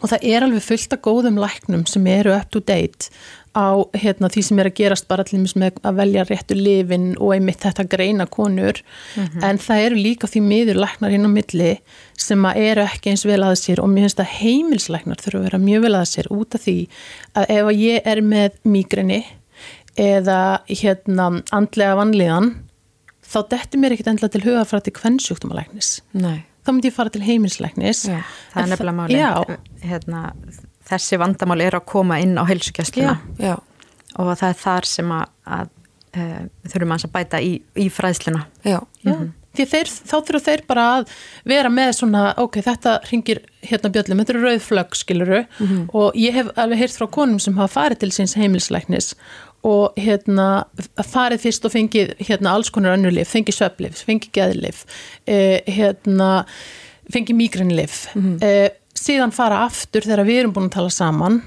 og það er alveg fullt af góðum læknum sem eru up to date á hérna, því sem er að gerast bara allir með að velja réttu lifin og einmitt þetta greina konur en það eru líka því miður læknar inn á milli sem að eru ekki eins vel að sér og mér finnst að heimilslæknar þurfa að vera mjög vel að sér út af því að ef að ég er með migrini eða hérna andlega vanlíðan þá dettur mér ekkit endla til huga að fara til kvennsjúktumalæknis Nei. þá myndi ég fara til heimilislæknis Já. Það er nefnilega máli. Já, Hérna, þessi vandamál er að koma inn á heilsugjastluna Já. og það er þar sem að, að uh, þurfum að bæta í, í fræðsluna. Já. Já, því þeir, þá þurfa þeir bara að vera með svona, ok, þetta ringir hérna bjöllum, þetta eru rauð flögg, skiluru og ég hef alveg heyrt frá konum sem hafa farið til síns heimilslæknis og hérna farið fyrst og fengið hérna alls konar önnulif, fengið svepplif, fengið geðlif, eh, hérna fengið mígrinlif, eh, síðan fara aftur þegar við erum búin að tala saman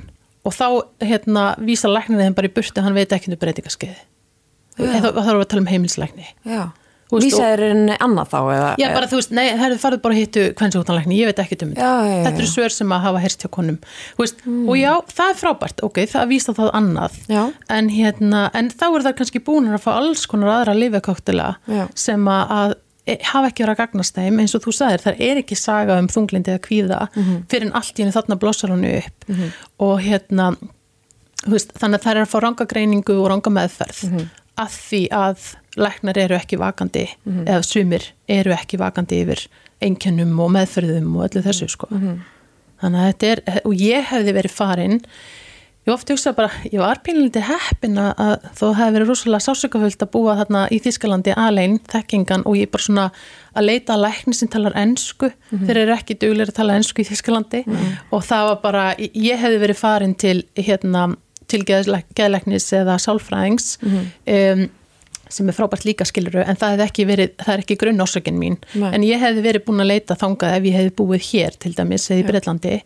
og þá hérna vísa læknirinn þeim bara í burtu, hann veit ekki um breytingaskeiði. Þá erum við að tala um heimilslækni. Já. Þú veist, Vísaður henni annað þá eða? Já, bara þú veist, nei, herðu farið bara að hittu kvennsjóktanlækni, ég veit ekki um þetta. Já, já. Þetta eru svör sem að hafa heyrst hjá konum. Veist, Og já, það er frábært, ok, það vísa það annað. En, hérna, en þá er það kannski búin að fá alls konar aðra lifekóktila Já. sem að, hafa ekki verið að gagnast þeim eins og þú sagðir, það er ekki saga um þunglindi eða kvíða Mhm. fyrir en allt í henni þarna blossar hann upp og hérna veist, þannig að það er að fá rangagreiningu og ranga meðferð Mhm. að því að læknar eru ekki vakandi Mhm. eða sumir eru ekki vakandi yfir einkennum og meðferðum og öllu þessu sko Mhm. þannig að þetta er, og ég hefði verið farin ég ofta hugsa bara, ég var pínlindi heppin að þó hefði verið rosalega sásökafullt að búa þarna í Þískalandi alein þekkingan og ég bara svona að leita að lækni sem talar ensku. Þeir eru ekki duglir að tala ensku í Þískalandi og það var bara, ég hefði verið farin til hérna, til geðlæknis eða sálfræðings um, sem er frábært líka skiluru en það hefði ekki verið, það er ekki grunnorsökin mín. Nei. en ég hefði verið búin að leita þangað ef ég hefði búið hér til dæmis eða í Breitlandi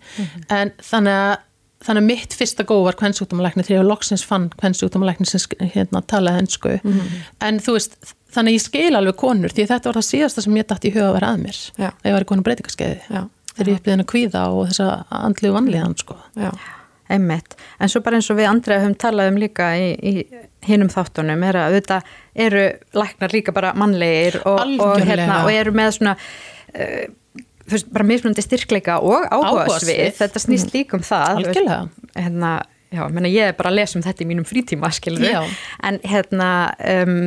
en þannig að þannig að mitt fyrsta góð var kvennsjúkdómalækni þegar ég loksins fann kvennsjúkdómalækni sem hérna, talaði hensku en þú veist, þannig að ég skil alveg konur því að þetta var það síðasta sem ég dætti í huga að vera að mér Já. að ég var í konum breytingaskeiði Já. þegar ég upplýðin að kvíða og þessa andlu vanlíðan sko. Já. Einmitt. En svo bara eins og við Andrea höfum talað um líka í, í hinum þáttunum er að auðvitað eru læknar líka bara mannlegir og, og, Algjörlega. og eru með svona uh, veist, bara mismunandi styrkleika og áhugasvið. Þetta snýst líka um það. þú veist, Algjörlega. Hérna, já, menna, ég er bara að lesa um þetta í mínum frítíma. En hérna, um,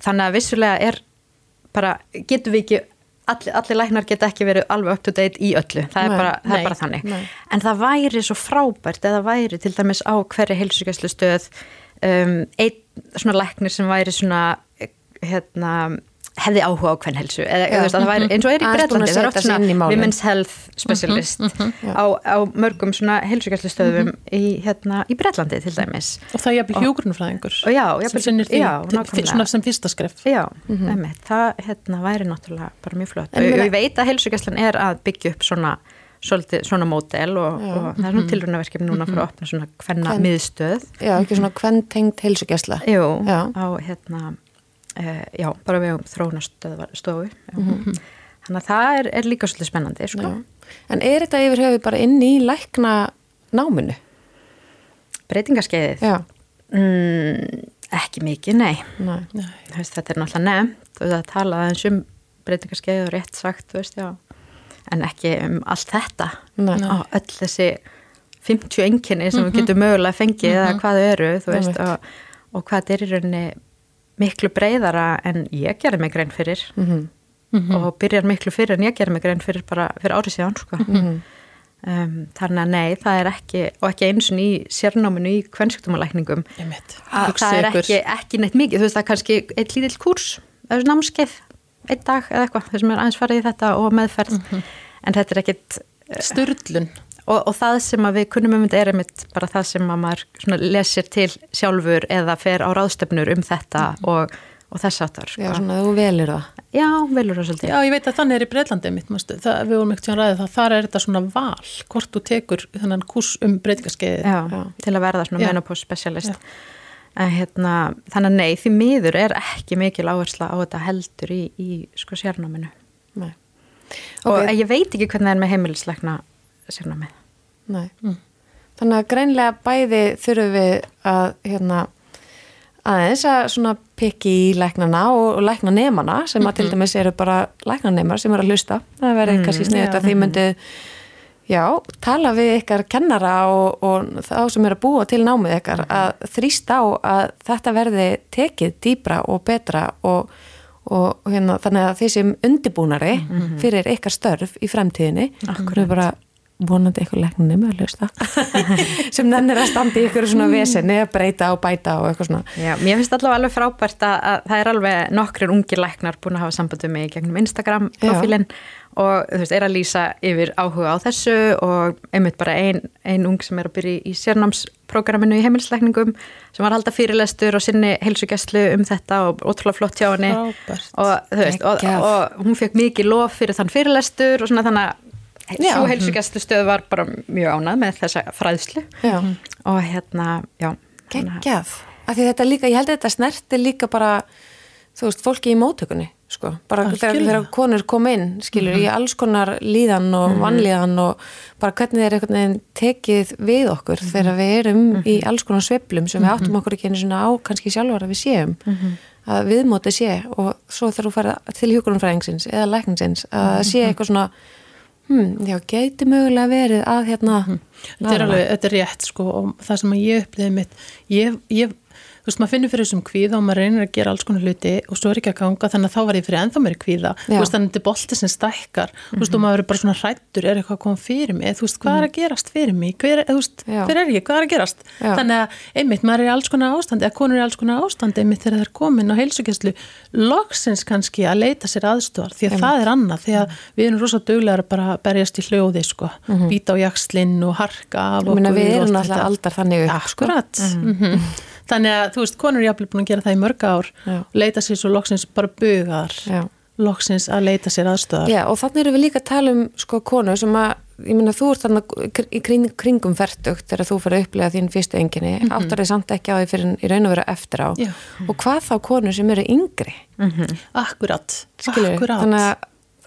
þannig að vissulega er bara, getum við ekki allir, allir læknar geta ekki verið alveg up to date í öllu, það er Nei, bara, það nei, er bara þannig nei. en það væri svo frábært eða væri til dæmis á hverju heilsugjæslu stöð um, einn svona læknir sem væri svona hérna hefði áhuga á kvennhelsu væri eins og er í Bretlandi það er oft setja sig inn í svona málin. women's health specialist á, á mörgum svona heilsugjæslu stöðum í, hérna, í Bretlandi til dæmis. Og það er og já, sem sinnir því já, til- svona sem fyrsta skref. Já, mm það hérna, væri náttúrulega bara mjög flott. En og ég veit að heilsugjæslan er að byggja upp svona, svolítið, svona mótel og, og það er svona tilrunaverkefni núna fyrir að opna svona hvenna miðstöð. Já, ekki svona hvern tengt heilsugjæsla. Já. á hérna uh, já, bara við um þróunastofu þannig að það er, er líka svolítið spennandi sko. En er þetta yfir höfu bara inn í lækna náminu? breytingaskeiðið? Já. mm, ekki mikið, nei. Nei. Veist, þetta er náttúrulega nefnt og það talaði eins um breytingarskeið og rétt sagt, þú veist, já. En ekki um allt þetta. Nei. og öll þessi 50 enginni sem við getum mögulega fengið eða hvað þau eru, þú veist og, og hvað er í rauninni miklu breyðara en ég gerði mig grein fyrir. Mhm. og byrjar miklu fyrir en ég gerði mig grein fyrir bara fyrir árið síðan, sko. Um, þannig að nei, það er ekki og ekki eins og í sérnáminu í kvennsjúkdómalækningum að það er ekki, ekki neitt mikið, þú veist það er kannski eitt lítill kurs, er námskeið einn dag eða eitthvað, þess að mér aðeins farið í þetta og meðferð, mm -hmm. en þetta er ekkit eh, Sturlun og, og það sem við kunnum um þetta er einmitt bara það sem að maður lesir til sjálfur eða fer á ráðstöfnur um þetta mm -hmm. og og þess aftar. Sko. Já, svona þú velur það. Já, velur það svolítið. Já, ég veit að þannig er í Breitlandi mitt, mástu, það, við vorum ekkert að ræða það, þar er þetta svona val, hvort þú tekur þannan kurs um breytingaskeiði. Já, Já, til að verða svona menopause specialist. Hérna, þannig að nei, því miður er ekki mikil áhersla á þetta heldur í, í sko sérnáminu. Nei. Og okay. ég veit ekki hvernig það er með heimilisleikna sérnámið. Nei. Mm. Þannig að greinlega bæði þurfum við að hérna aðeins að svona pikki í læknana og, og læknanemana sem að til mhm. dæmis eru bara læknanemar sem eru að hlusta það verður mm, kannski sniðut að því myndi já, tala við ykkar kennara og, og þá sem eru að búa til námið ykkar mhm. að þrýst á að þetta verði tekið dýbra og betra og, og hérna, þannig að því sem undibúnari mm -hmm. fyrir ykkar störf í fremtíðinni, hverju bara vonandi eitthvað leknunni með að hlusta. Sem nennir að standa í ykkur svona vesenni að breyta og bæta og eitthvað svona. Já, mér finnst allavega alveg frábært að, að það er alveg nokkrir ungir leknar búin að hafa sambandum með gegnum Instagram profílinn og þú veist, er að lýsa yfir áhuga á þessu og einmitt bara ein, ein ung sem er að byrja í sérnámsprogramminu í heimilsleikningum sem var að halda fyrirlestur og sinni heilsugjastlu um þetta og ótrúlega flott hjá henni. Og, veist, og, og hún fekk mikið lof fyrir þann fyrirlestur og svona þannig að Svo heilsugjastustöð var bara mjög ánað með þessa fræðslu já. og hérna, já. Geggjað, af því þetta líka, ég held að þetta snerti líka bara, þú veist, fólki í mótökunni, sko, bara þegar, þegar konur kom inn, skilur, mm -hmm. í alls konar líðan og mm -hmm. vannlíðan og bara hvernig þeir einhvern veginn tekið við okkur mm -hmm. þegar við erum í alls konar sveplum sem við mhm. áttum okkur ekki einu svona á kannski sjálfur að við séum mhm. að viðmóti sé og svo þegar þú farið til hjókunumfræðingsins eða lækningsins að sé mhm. eitthvað svona Hmm, já, geti mögulega verið að hérna... Þetta er alveg, þetta er rétt sko og það sem ég uppliði mitt, ég, ég þú veist, maður finnur fyrir þessum kvíða og maður reynir að gera alls konar hluti og svo er ekki að ganga þannig að þá var ég fyrir ennþá mér kvíða. Já. þú veist, þannig að þetta er bolti sem stækkar. Mm -hmm. þú veist, og maður er bara svona hrættur, er eitthvað að koma fyrir mig? Þú veist, hvað er að gerast fyrir mig? Hver, veist, hver er ég, hvað er að gerast? Já. þannig að, einmitt, maður er í alls konar ástandi eða konur er í alls konar ástandi, einmitt, þegar það er komin á heilsugjastlu, loksins kannski að leita sér aðstofar, því að það er annað erum erum þannig að þú veist, konur er jáfnvel búin að gera það í mörg ár leita sér svo loksins bara bugar Já. loksins að leita sér aðstöðar Já, og þannig eru við líka að tala um sko konur sem að, ég minna, þú ert þannig í kring, kringum færtugt þegar þú fyrir að upplega þín fyrstu enginni, mm -hmm. áttar þið samt ekki á því fyrir í raun og vera eftir á Já. og hvað þá konur sem eru yngri mm -hmm. Akkurat, Skilur, Akkurat. Þannig að,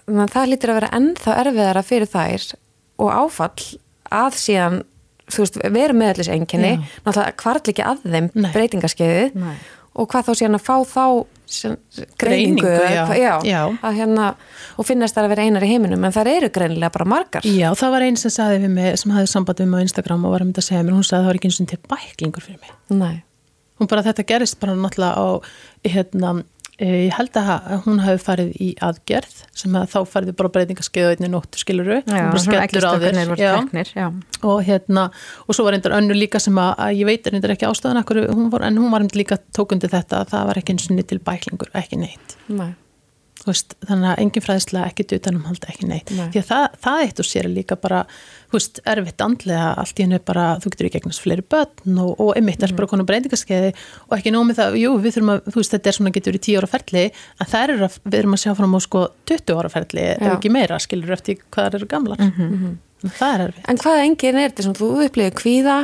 þannig að það lítir að vera ennþá erfiðara fyrir þær og áfall að síðan þú veist, veru með allir enginni náttúrulega hvart ekki að þeim breytingarskeiði og hvað þá síðan að fá þá greiningu já. Já, já. Hérna, og finnast það að vera einar í heiminum en það eru greinilega bara margar Já, það var einn sem saði við mig, sem hafði samband við mig á Instagram og var að mynda að segja mér, hún saði að það var ekki eins og til bæklingur fyrir mig Nei. hún bara þetta gerist bara náttúrulega á hérna ég held að hún hafi farið í aðgerð sem að þá farið bara breytingaskeiðu einni nóttu skiluru já, þér. og hérna og svo var einnig önnu líka sem að, að ég veit einnig ekki ástæðan en hún var einnig líka tókundi þetta að það var ekki eins og niður til bæklingur, ekki neitt. Nei Veist, þannig að engin fræðislega ekkit utanum halda ekki neitt Nei. því að það, það eitt og sér er líka bara veist, erfitt andlega allt í hennu bara, þú getur ekki eignast fleiri börn og, og einmitt er mm. bara konar breytingarskeiði og ekki nómið það, jú við þurfum að þú veist þetta er svona getur í 10 ára ferli en það er að við erum að sjá fram á sko 20 ára ferli ef ekki meira skilur eftir hvað það eru gamlar mm -hmm. það er erfitt En hvað engin er þetta sem þú upplifir kvíða?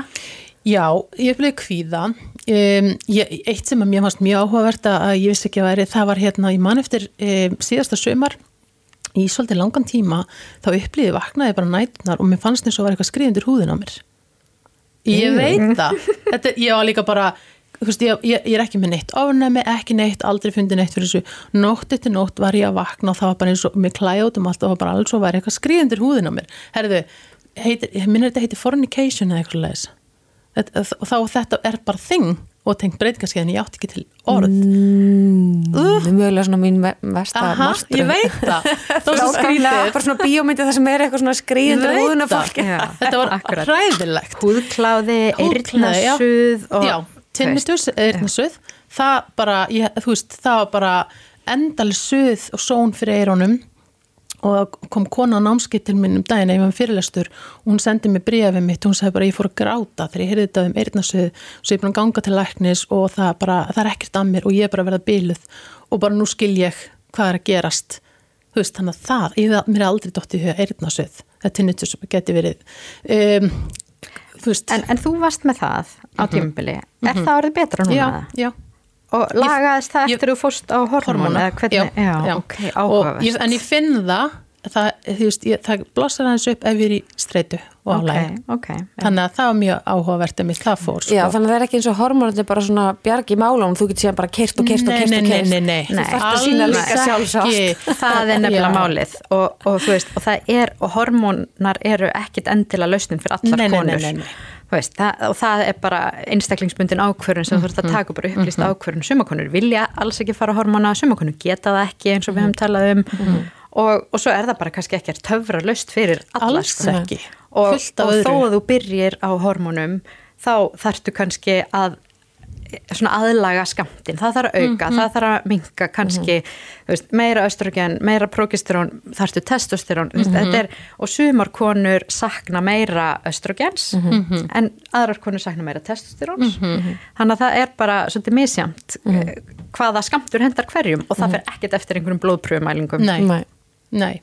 Já, ég upplifið kvíða. Um, ég, eitt sem að mér fannst mjög áhugavert að ég vissi ekki að veri það var hérna í mann eftir um, síðasta sömar í svolítið langan tíma þá upplifið vaknaði bara nætunar og mér fannst eins og var eitthvað skriðundur húðin á mér. Ég veit það. Þetta, ég var líka bara veist, ég, ég, ég er ekki með neitt ofnæmi, ekki neitt aldrei fundið neitt fyrir þessu. Nótt eftir nótt var ég að vakna og það var bara eins og mér klæði út um allt og það var bara alls og var eitthvað skriðundur húðin á mér. Herðu, heitir, minnir þetta heitir fornication eða eitthvað leðis þá þetta er bara þing og tengt breytingarskeiðin, ég átti ekki til orð. Mm, Það er mögulega svona mín ve- versta Aha, martröð. ég veit það. Það var skrítið bara svona bíómyndi það sem er eitthvað svona veit húðuna fólki. Já. þetta var Akkurat. hræðilegt. Húðkláði, Húðkláði, já. tinnitus, eyrnasuð. Það bara, ég, þú veist, það var bara endal suð og són fyrir eyrunum og kom kona á námskitt til minn um daginn ef var fyrirlestur. Og hún sendi mér bréfið mitt og hún sagði bara ég fór að gráta þegar ég heyrði þetta um eyrnasuð svo ég er búin að ganga til læknis og það, bara, það er ekkert að mér og ég er bara að verða bíluð og bara nú skil ég hvað er að gerast. Þú veist, þannig að það, ég, mér er aldrei dótt í huga eyrnasuð, þetta tinnitus geti verið um, þú en, en þú varst með það á tímabili. Er það orðið betra núna? já, já og lagaðist það ég- eftir þú fórst á hormón eða hvernig, já, já. ok, Og ég, en ég finn það það, veist, ég, það blossar aðeins upp ef ég er í streitu og ok, álægi ok já. þannig að það var mjög áhugavert emitt, það fór sko. Já, þannig að það er ekki eins og hormónandi bara svona bjargi í málum, þú getur síðan bara kert og kert og nei, kert nei, og nei, kert. nei, nei, Nei. Þú þarft að Alls líka sjálfsátt. ekki. það er nefnilega Já. málið og, og veist, og það er og hormónar eru ekkit endilega lausnin fyrir allar Nei, nei, nei, konur nei, nei. Þú Veist, það, og það er bara einstaklingsbundin ákvörðun sem þú þurft að taka bara upplýst ákvörðun. Sumakonur vilja alls ekki fara á hormóna sumakonur geta það ekki eins og við höfum talað um. Og, og svo er það bara kannski ekki töfra löst fyrir sko. ekki. Og, og þó að þú byrjir á hormónum þá þarftu kannski að svona aðlaga skamtin, það þarf að auka Mhm. það þarf að minka kannski þú veist, meira östrogen, meira progesterón þarftu testosterón mm Mhm. -hmm. er, og sumar konur sakna meira östrogens Mhm. en aðrar konur sakna meira testosteróns þannig að það er bara svolítið misjamt Mhm. hvaða skamtur hendar hverjum og það fer ekkert eftir einhverjum blóðpröfumælingum nei, Nei. nei,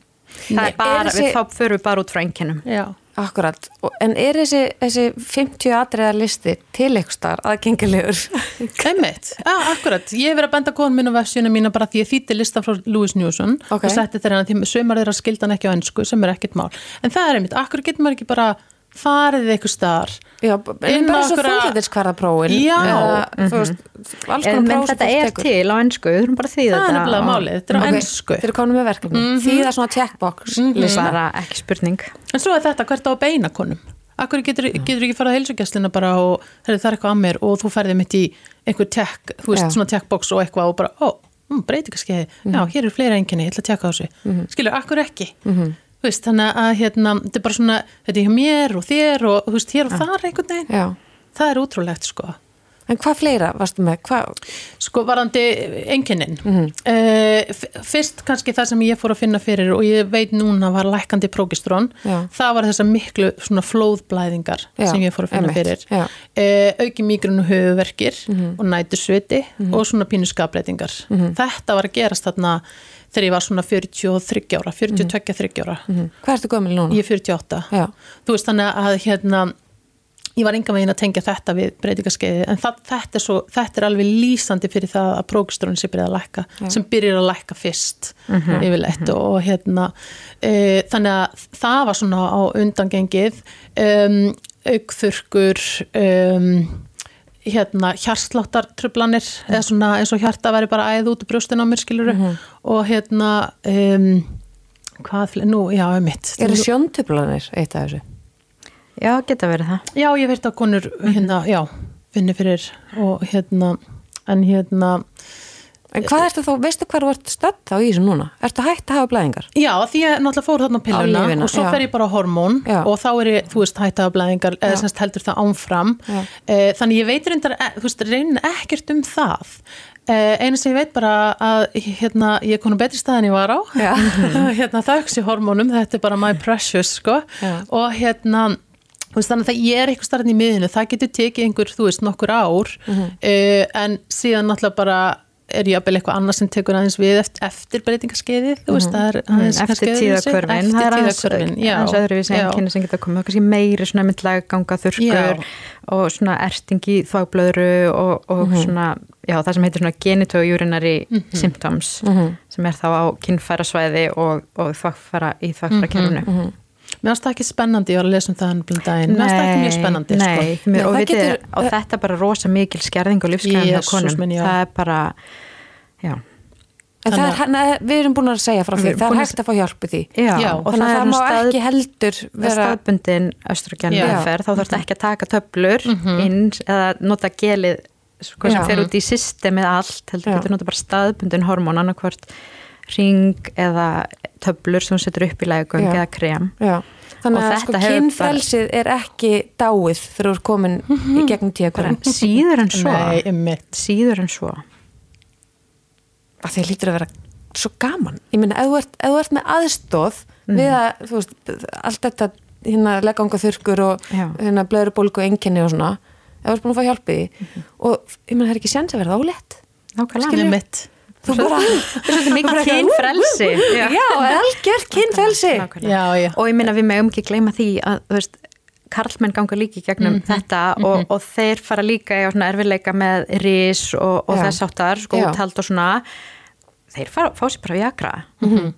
það er bara, Er þessi- við þá förum við bara út frá einkennum já Akkurat, Og- en er þessi, þessi 50 atriða listi til eitthvað starf aðgengilegur? Einmitt, já, akkurat, ég hef verið að benda konum minn á vefsíuna mína bara því ég þýtti lista frá Louis Newson Ok. og setti þeirra því sömur þeirra skildan ekki á ennsku sem er ekkert mál, en það er einmitt, akkur getur maður ekki bara farið eitthvað starf Já, en bara svo þunglindiskvarðapróin. Já. Þú veist, alls En, konar próf sem þetta er tekur. til á ennsku, við þurfum bara að þýða það er þetta nefnilega málið, þetta er á ennsku Þeir eru komin með verkefni. Því það er svona checkbox lista. bara ekki spurning. En svo er þetta hvert á að beina konum? Akkur getur, getur ekki farað á heilsugjastlina bara og herri, það er eitthvað að mér og þú ferði mitt í einhver tech, þú veist, Já. svona techbox og eitthvað og bara, ó, mm, breytingaskeiði já, hér eru fleira enginni, ég ætla að tjekka á þessu. Skilur, akkur ekki? Þú veist, þannig að hérna, þetta er bara svona þetta er hjá mér og þér og veist, hér og þar einhvern veginn, Já. það er útrúlegt sko En hvað fleira varstu með? Hvað? Sko varandi enginnin Mhm. fyrst kannski það sem ég fór að finna fyrir og ég veit núna var lækandi prókistrón, Já. það var þessar miklu svona flóðblæðingar Já, sem ég fór að finna einmitt, fyrir uh, auki migrun og höfuverkir og nætursviti og svona pínu skapleitingar Mhm. þetta var að gerast þarna þegar ég var svona 43 ára 42-30 ára Mhm. Hvað ertu gömul núna? ég er 48 Já. þú veist þannig að hérna ég var enga veginn að tengja þetta við breytingaskeiði en það, þetta, er svo, þetta er alveg lýsandi fyrir það að prókistrónin sé byrjað að lækka sem byrjar að lækka fyrst yfirleitt og hérna e, þannig að það var svona á undangengið um, aukþurkur um, hérna hjarsláttartrublanir eða svona eins og hjarta væri bara æð út úr brjóstin á mér skiluru og hérna um, hvað, nú, já, mitt Eru sjóntublanir eitt af þessu? Já, geta verið það. Já, ég veit að konur hérna, já, finni fyrir og hérna, en hérna En hvað ertu þá, veistu hvað þú ert stödd þá í þessu núna? Ertu hægt að hafa blæðingar? Já, því ég náttúrulega fór þarna á pilluna lyfina, og svo já. fer ég bara á hormón Já. og þá er ég, þú veist, hætt af blæðingar eða semst heldur það ánfram Já. e, þannig ég veit reyndar, e, þú veist, reynin ekkert um það e, einu sem ég veit bara að hérna, ég er konum betri stað en ég var á hérna þauks í hormónum, þetta er bara my precious, sko og hérna veist, þannig að ég er eitthvað starfinn í miðinu það getur tekið einhver, þú veist, nokkur ár Mhm. e, en síðan náttúrulega bara er að eitthvað annað sem tekur aðeins við eftir, eftir þú veist, það er aðeins eftir kannski öðruvísi. tíðakörfin eftir það er aðeins, tíðakörfin, já, aðeins já. sem geta komið kannski meiri svona myndlega ganga þurrkur Já. og svona ertingi þváblöðru og, og Mhm. svona já, það sem heitir svona genitourinary Mhm. symptoms sem er þá á kynfærasvæði og, og þvagfæra í þvagfæra kerfinu Mhm. Mér finnst það ekki spennandi, ég var að lesa um það hann blund daginn, mér finnst það ekki mjög spennandi Nei, sko. mér, Nei, og, það getur- og þetta er bara rosa mikil skerðing og lífsgræðin Jesús konum. minn, það er bara já, En það er, hérna, við erum búin að segja frá því, það er að- hægt að fá hjálp í því. já, Já, og Þannig að það er má stað, ekki heldur vera... staðbundin östrogen meðferð, þá þarf þetta ekki að taka töflur inn eða nota gelið sko, sem fer út í systemið allt heldur Já. getur nota bara staðbundin hormón annarkvort ring eða töflur sem setur upp í lægugöng eða krem. Já. Þannig að þetta sko kynfrelsið er ekki dáið þegar þú er komin í gegnum tíakvörn. síður en svo. Nei, einmitt. síður en svo. Að því að lítur að vera svo gaman. Ég meina, ef þú ert, ef þú ert með aðstóð við að, þú veist, allt þetta hérna legganga þurrkur og Já. hérna blöðrubólgu og enginni og svona ef þú ert búin að fá hjálpið því og ég meina, það er ekki séns að vera ólétt nákvæmlega. Einmitt. Þú bara, Svolítið mikið kynfrelsi. Já, algjört já. og ég minna við megum ekki gleyma því að þú veist, karlmenn ganga líka í gegnum þetta og, og þeir fara líka í svona erfiðleika með ris og, og þess áttar, sko, Já. úthald og svona. Þeir fara, fá sér bara viagra. Mm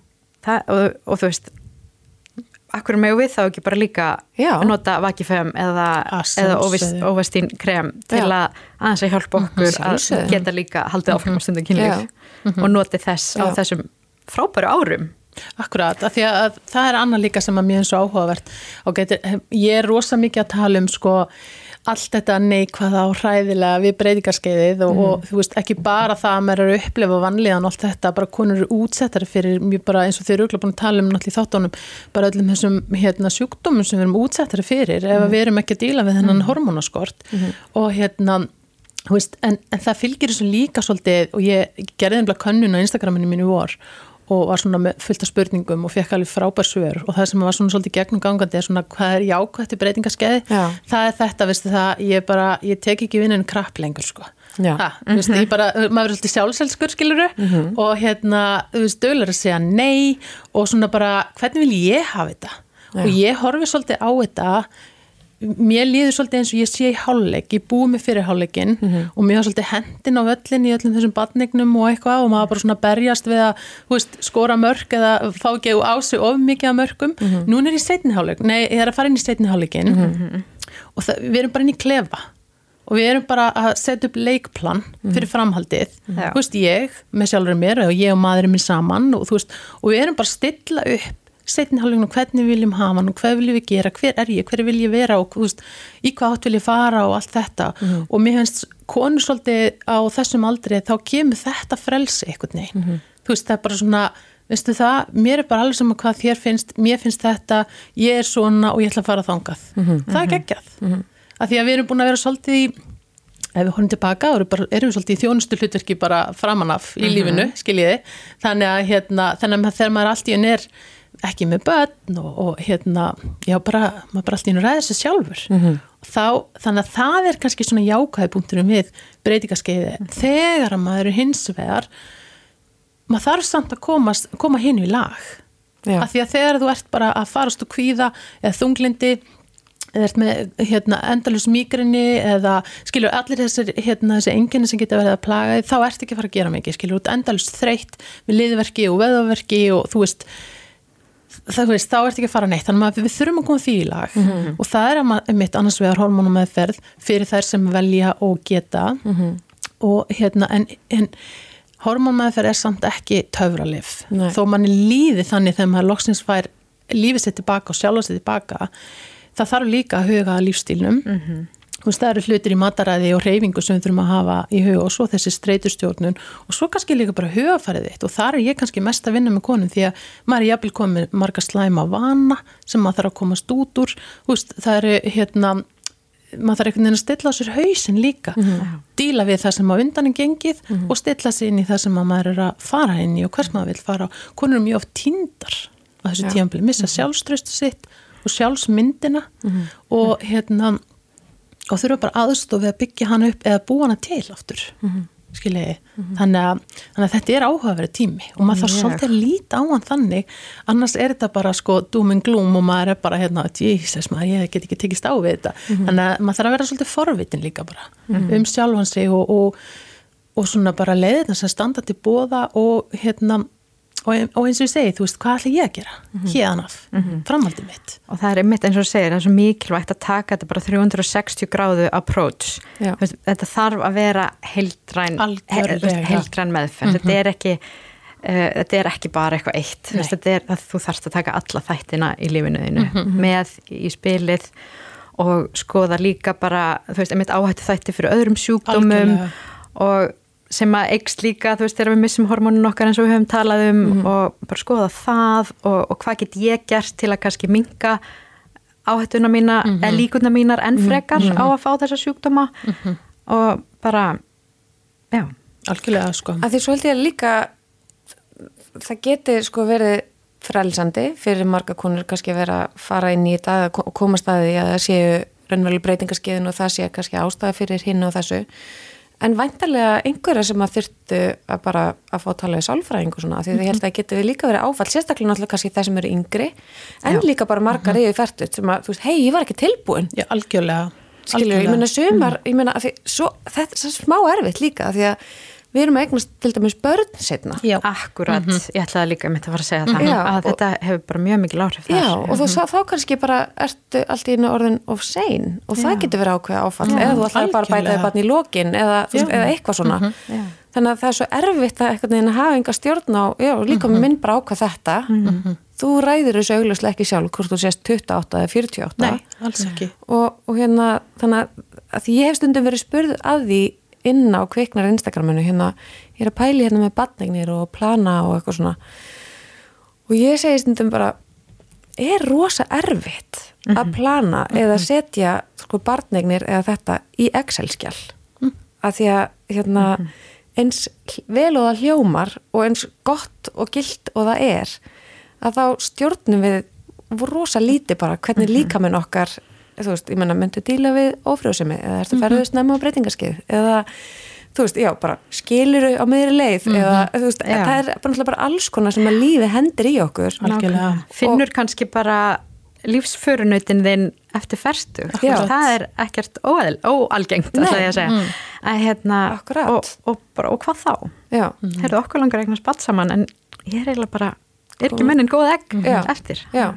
og, og þú veist akkur megum við þá ekki bara líka Já. nota vakifem eða, Að eða óvestín krem til Já. að aðeins að hjálpa okkur að sjálfsögðu. geta líka haldið áfram á stundum kynlíf og noti þess á Já. þessum frábæru árum. Akkurat, af því að það er annað líka sem að mér er svo áhugavert. Og getur, ég er rosa mikið að tala um sko allt þetta neikvæða og hræðilega við breytingarskeiðið og, og þú veist ekki bara það að maður er að upplefa vanlíðan og allt þetta, bara konur eru útsettari fyrir mjög bara eins og þeir eru auðvitað búin að tala um náttúrulega í þáttunum, bara öllum þessum hérna, sjúkdómum sem við erum útsettari fyrir ef að við erum ekki að díla við þennan hormónaskort og hérna veist, en, en það fylgir þessu líka svolítið og ég gerði einhverja könnun á Instagraminu mínu vor og var svona með fullt af spurningum og fekk alveg frábær svör og það sem var svona svolítið gegnum gangandi er svona hvað er jákvætt í breytingaskeiði Já. það er þetta, veistu það, ég bara ég tek ekki vinninu krapp lengur sko. Já. ha, veistu, ég bara, maður er svolítið sjálfselskur skiluru og hérna, þú veist, dögulega að segja nei og svona bara, hvernig vil ég hafa þetta? Og ég horfi svolítið á þetta mér líður svolítið eins og ég sé í hálfleik ég búi mig fyrir hálfleikin og mér var svolítið hendin á völlin í öllum þessum badnignum og eitthvað og maður bara svona berjast við að veist, skora mörk eða fá ekki á sig of mikið af mörkum. Núna er ég setni hálfleik, nei ég er að fara inn í setni hálfleikin og það, við erum bara inn í klefa og við erum bara að setja upp leikplan fyrir framhaldið, þú veist ég með sjálfur mér og ég og maðurinn minn saman og veist, og við erum bara að stilla upp setni hálfleikinu, hvernig viljum hafa hann hvað viljum við gera, hver er ég, hver vil ég vera? Og veist, í hvað átt vil ég fara og allt þetta. Og mér finnst konur svolítið á þessum aldrei þá kemur þetta frelsi einhvern veginn. Þú veist, það er bara svona veistu það, mér er bara alveg sama hvað þér finnst mér finnst þetta, ég er svona og ég ætla að fara þangað, það er geggjað. Af því að við erum búin að vera svolítið í ef við horfum tilbaka erum, bara, erum við svolítið í þjónustu hlutverki bara framanaf í lífinu, skiljiði þannig að, hérna, þannig að þegar maður allt í enn er ekki með börn og, og hérna, já bara maður bara allt í enn ræðir sér sjálfur. Þá, þannig að það er kannski svona jákvæði punkturum við breytingaskeiði þegar að maður er hins vegar maður þarf samt að komast, koma hinn í lag. Já. af því að þegar þú ert bara að farast og kvíða eða þunglindi eða ert með hérna, endalus migrini eða skilur allir þessir hérna, þessi enginni sem geta verið að plaga þá ert ekki að fara að gera mikið, skilur. Út endalus þreytt við liðverki og veðaverki og þú veist það, veist, þá ert ekki að fara neitt. Þannig að við þurfum að koma því í lag. Og það er að mitt annars vegar hormónum meðferð fyrir þær sem velja og geta. Og hérna en, en hormónmeðferð er samt ekki töfralif. Nei. þó manni líði þannig þegar maður loksins fær lífið sér tilbaka og sjálfa sér tilbaka það þarf líka að huga lífstílnum þú veist það eru hlutir í mataræði og reyfingu sem við þurfum að hafa í huga og svo þessi streytustjórnun og svo kannski líka bara hugafærið þitt og þar er ég kannski mest að vinna með konum því að maður er jafnvel komið marga slæma vana sem maður þarf að komast út úr. Veist það eru hérna maður þarf einhvern veginn að stilla á sér hausinn líka. Díla við það sem á undan er gengið og stilla sér inn í það sem að maður er að fara inn í og hvers maður vil fara á. Konur eru mjög oft tíndar á þessu Já. tíðanbili, missa sjálfströstu sitt og sjálfsmyndina og hérna og þurfa bara aðstof við að byggja hana upp eða búa hana til aftur skiljiði, þannig, að, þannig að þetta er áhugaverið tími og maður þarf Mjög. svolítið að líta á hann þannig. Annars er þetta bara sko doom and gloom og maður er bara hérna, Jesus maður, ég get ekki tekist á við þetta. Þannig að maður þarf að vera svolítið forvitin líka bara um sjálfan sig og, og, og svona bara leiðina sem standa til bóða og hérna og, og eins og ég segi, þú veist, hvað ætla ég að gera? Hérna af, framhaldið mitt. Og það er einmitt eins og segir, það er svo mikilvægt að taka þetta bara 360 gráðu approach. Veist, þetta þarf að vera heildræn, Algjörlega. heildræn meðferð. Þetta er ekki uh, þetta er ekki bara eitthvað eitt. Veist, er þú þarfst að taka alla þættina í lífinu þínu með í spilið og skoða líka bara, þú veist, einmitt áhættu þætti fyrir öðrum sjúkdómum Algjörlega. og sem að eikst líka, þú veist, þegar við missum hormónin okkar eins og við höfum talað um Mhm. og bara skoða það og, og hvað get ég gert til að kannski minka áhættuna mína, Mhm. eða líkuna mínar enn frekar á að fá þessa sjúkdóma Mhm. og bara, já, algjörlega sko að því svo held ég að líka það geti sko verið frælsandi fyrir marga konur kannski vera að fara inn í þetta ko- komast að því að það séu raunveruleg breytingaskeiðin og það sé kannski ástæða fyrir hinn og þessu en væntalega einhverja sem að þyrtu að bara að fá að tala við sálfræðing og svona, því að ég held að það við líka verið áfall, sérstaklega náttúrulega kannski þeir sem eru yngri en Já. líka bara margar yfir færtut sem að, þú veist, hei, ég var ekki tilbúin. Já, algjörlega. Skilju, ég meina sumar ég meina, að því, svo, þetta er smá erfitt líka því að við erum að eignast til dæmis börn setna Já, akkurat. Ég ætlaði líka mitt að fara að segja það Já, að og- þetta hefur bara mjög mikil áhrif þar. Já, og þú, þá, þá kannski bara ertu allt í einu orðin of sein og það Já. getur verið ákveða áfall Já, eða þú ætlar bara að bæta þig barn í lokin eða, eða eitthvað svona. Já. þannig að það er svo erfitt að eitthvað neginn hafa enga stjórn á, já, líka með minn bara ákvað þetta. Þú ræðir þessu augljóslega ekki sjálf hvort þú sést 28 eða 48 nei, alls ekki. Og, og hérna þannig að, ég hef stundum verið spurð að því inn á kviknar Instagraminu. Hérna, ég er að pæli hérna með batningnir og plana og eitthvað svona. Og ég segi stundum bara er rosa erfitt að plana eða setja sko barnignir eða þetta í Excel-skjál mm. að því að hérna eins vel og það hljómar og eins gott og gilt og það er að þá stjórnum við rosa lítið bara hvernig líkaminn okkar þú veist, ég menna, myndu díla við ófrjóðsemi eða ertu ferðuð snemma á breytingarskeið? Eða, þú veist, já, bara skiluru á meðri leið eða, þú veist, Já. það er bara, bara alls konar sem að lífi hendir í okkur. Algjörlega. finnur kannski bara lífsförunautin þinn eftir ferstu. Það er ekkert óæðil, óalgengt Nei. ætla ég að segja. Að, hérna, Akkurat. og, og, bara, og hvað þá? já, Heyrðu okkur langar eignast batt saman en ég er eiginlega bara er ekki mennin góð egg eftir? Já,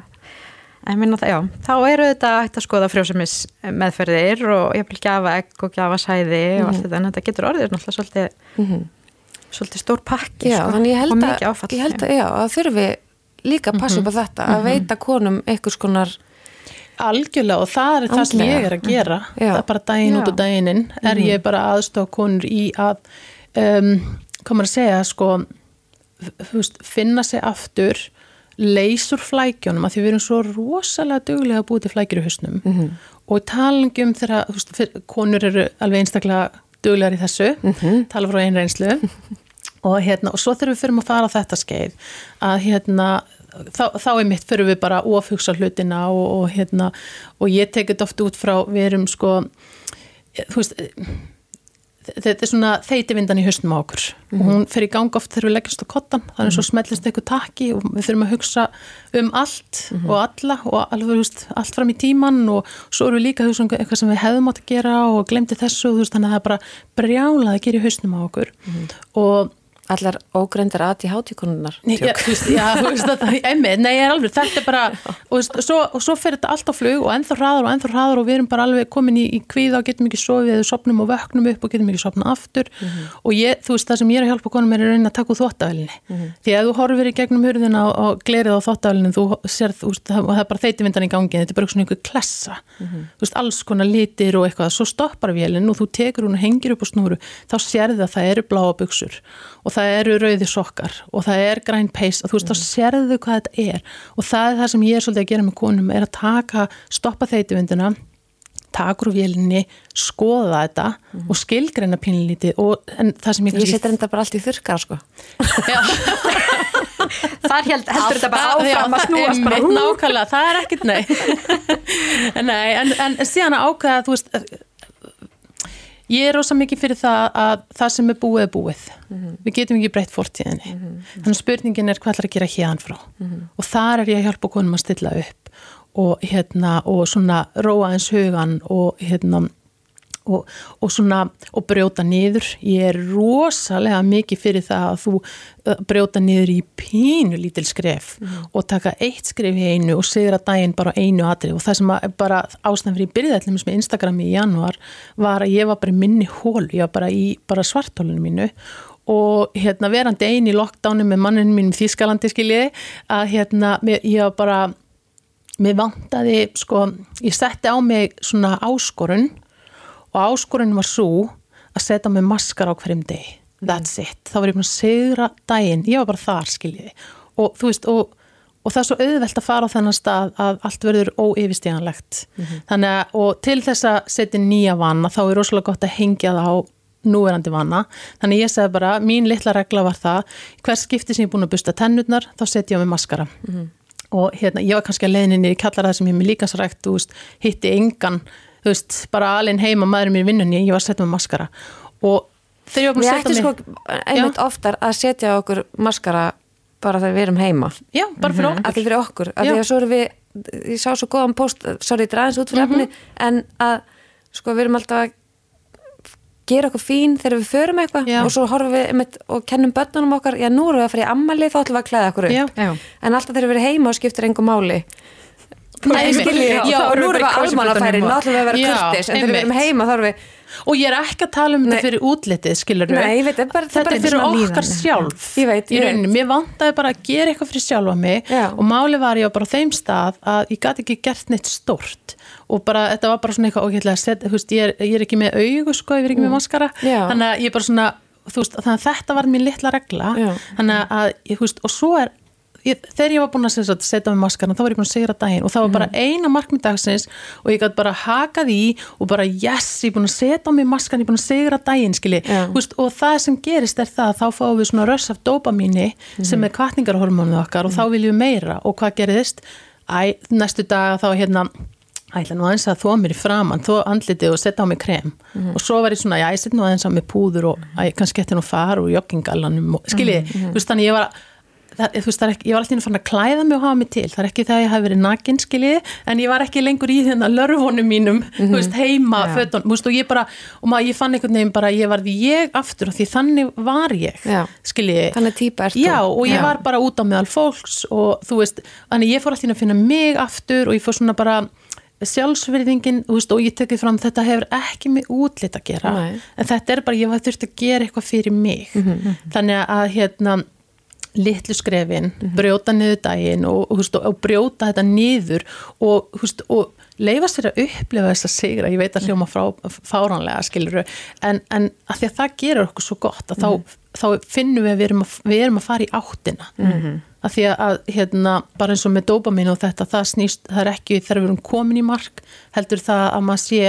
það, já, þá eru þetta hægt að skoða frjósumis meðferðir og ég vil gefa egg og gefa sæði og allt þetta en þetta getur orðið náttúrulega svolítið, svolítið stór pakki Mhm. já sko, þannig ég og mikið áfall. ég held að, já, að þurfi líka að passa upp á þetta, að veita konum einhvers konar Algjörlega og það er það sem ég er að gera. Já. það er bara daginn út og daginn inn er ég bara aðstofa konur í að um, komur að segja sko veist, finna sig aftur leysur flækjónum að því við erum svo rosalega duglega að búið til flækjur í hausnum. -hmm. og talangi um þegar konur eru alveg einstaklega duglegar í þessu, tala frá einn reynslu. Og hérna, og svo þegar við fyrir að fara á þetta skeið að hérna þá, þá er mitt fyrir við bara ofugsa hlutina og, og hérna og ég tek þetta oft út frá, við erum sko þú veist þetta er svona þeitivindan í hausnum á okkur. Og hún fer í gang oft þegar við leggjast á kottan þannig svo smellist eitthvað takki og við þurfum að hugsa um allt og alla og alveg, veist, allt fram í tíman og svo erum við líka að hugsa um eitthvað sem við hefðum átt að gera og glemdi þessu og veist, þannig að það er bara brjálað að gera í hausnum á okkur. Og allar ógrendar aðt í hátíkununar Nei, já, þú veist, já, þú veist þetta, emmi, nei, ég er alveg, þetta er bara, og, veist, svo, og svo fer þetta allt á flug og ennþá hraðar og ennþá hraðar og við erum bara alveg komin í, í kvíða og getum ekki sofið eða sopnum og vöknum upp og getum ekki sopnað aftur. Og ég, þú veist, það sem ég er að hjálpa konum er að reyna að taka úr þvóttavælinni því að þú horfir í gegnum hurðina og, og glerið á þvóttavælinni, þú sér, þú veist, og það er bara þeitivindan í gangi, þetta er bara svona einhver klessa, þú veist, alls konar litir og eitthvað, svo stoppar vélinn og þú tekur hún og hengir upp á snúru, þá sérðu að það eru bláa buksur og það eru rauði sokkar. Og það er græn peys og þú veist, þá sérðu hvað þetta er. Og það er það sem ég er svolítið að gera með konum er að taka, stoppa þeitivinduna taka úr vélinni skoða þetta og skilgreina pínlítið og það sem ég ég setur enda bara allt í þurrkar sko. Þar held, heldur þetta bara Já, áfram að það snúast bara mitt nákvæmlega, það er ekkert nei. Nei, en, en síðan að ákveða þú veist ég er rosa mikið fyrir það að það sem er búið er búið. Við getum ekki breytt fórtíðinni þannig að spurningin er hvað ætlar að gera hérna frá? Og þar er ég að hjálpa konum að stilla upp og hérna og svona róa eins hugan og hérna og, og svona og brjóta niður. Ég er rosalega mikið fyrir það að þú uh, brjóta niður í pínu lítil skref og taka eitt skref í einu og sigra daginn bara einu atri og það sem að bara ástæðan fyrir byrjaðallum með Instagram í januar var að ég var bara minni hól, ég var bara í bara svartólinu mínu. Og hérna verandi eini í lockdowni með mannin mínum Þískalandi skiljiði að hérna ég var bara mér vantaði, sko, ég setti á mig svona áskorun og áskorun var svo að setja mig maskar á hverjum deg that's it, þá var ég búin að segra daginn, ég var bara þar skiljiði og þú veist, og, og það er svo auðvelt að fara á þennan stað að allt verður óyfirstíðanlegt þannig að, og til þess að setja nýja vana, þá er rosalega gott að hengja það á núverandi vana. Þannig ég segi bara, mín litla regla var það hvers skipti sem ég er búin að busta tennurnar þá setja ég mig maskara. Og hérna, ég var kannski að leiðinni í kallar það sem ég með líkansrækt, þú veist, hitti engan, þú veist, bara alveg heima maðurinn mér í vinnunni, ég var að setja með maskara. Og þegar ég var búin Ég að ætti setja sko mig einmitt oftar að setja okkur maskara bara þegar við erum heima. Já, bara fyrir að okkur. Því fyrir okkur, að Já. því að svo erum við ég sá svo góðan post, sorry, þetta er aðeins út fyrir efni, en að sko við erum alltaf að gera okkur fín þegar við förum eitthvað Já. og svo horfum við einmitt og kennum börnunum okkar, já nú erum við að fara í ammali þá ætlum við að klæða okkur upp, Já. Já. en alltaf þegar við erum heima og skiptir engum máli nú við erum við ætlum við að vera kurtis, en þegar við erum heima þá erum við og ég er ekki að tala um þetta fyrir útlitið skilur Nei, ég veit, það bara- það er þetta bara er fyrir okkar líðan. sjálf Ég veit, í ég rauninni, mér vantaði bara að gera eitthvað fyrir sjálfa mig Já. og máli var ég á bara á þeim stað að ég gæti ekki gert neitt stort og bara, þetta var bara svona eitthvað og ég, ætla að setja, þú veist, ég, er, ég er ekki með augu sko, ég er ekki með maskara Mm. Já. þannig að ég bara svona, þú veist, þannig að þetta var mín litla regla Já. þannig að, ég, þú veist, og svo er ég, þegar ég var búin að sagt, setja með maskarna þá var ég búin að segra daginn og það var bara Mhm. eina markmið dagsins og ég gæti bara hakað í og bara yes, ég er búin að setja með maskan ég er búin að segra daginn, skilji Já. Þú veist, og það sem gerist er það að þá fáum við svona röss af dopamíni sem Mhm. er kvartningarhormónu okkar og þá viljum við meira og hvað gerist? Æ, næstu dag þá hérna ætla nú aðeins að þó mér í framann þó andlitið og setja á mig krem Mhm. og svo var ég svona, já, ég setja nú aðeins á mig púður og æ, kannski eftir nú far og joggingallanum og skiljið, Mhm, þú veist, þannig ég var það, þú veist, það er ekki, ég var alltaf fann að klæða mig og hafa mig til, það er ekki það að ég hafi verið nakin skiljiði, en ég var ekki lengur í þennan lörfunum mínum, þú veist, heima Já. fötun, þú veist, og ég bara, og maður, ég fann einhvern veginn bara, ég varði ég aftur og því þannig var ég, Já. skiljiði Þannig típa ert þú. Já, og ég Já. var bara út á meðal fólks og þú veist, þannig ég fór alltaf að finna mig aftur og ég fór svona bara sjálfsverðingin, og ég tekið fram þetta hefur ekki með útlit að gera Nei. en þetta er bara, ég var þurft að gera eitthvað fyrir mig Mhm, þannig að hérna litlu skrefin, brjóta niður daginn og, og, og, brjóta þetta niður og, og leifa sér að upplifa þess að sigra, ég veit að hljóma frá, fáránlega skiluru, en, en að því að það gerur okkur svo gott að þá, þá finnum við að við erum að, við erum að fara í áttina. Að því að hérna, bara eins og með dopamin og þetta, það snýst, það er ekki þegar við erum komin í mark, heldur það að maður sé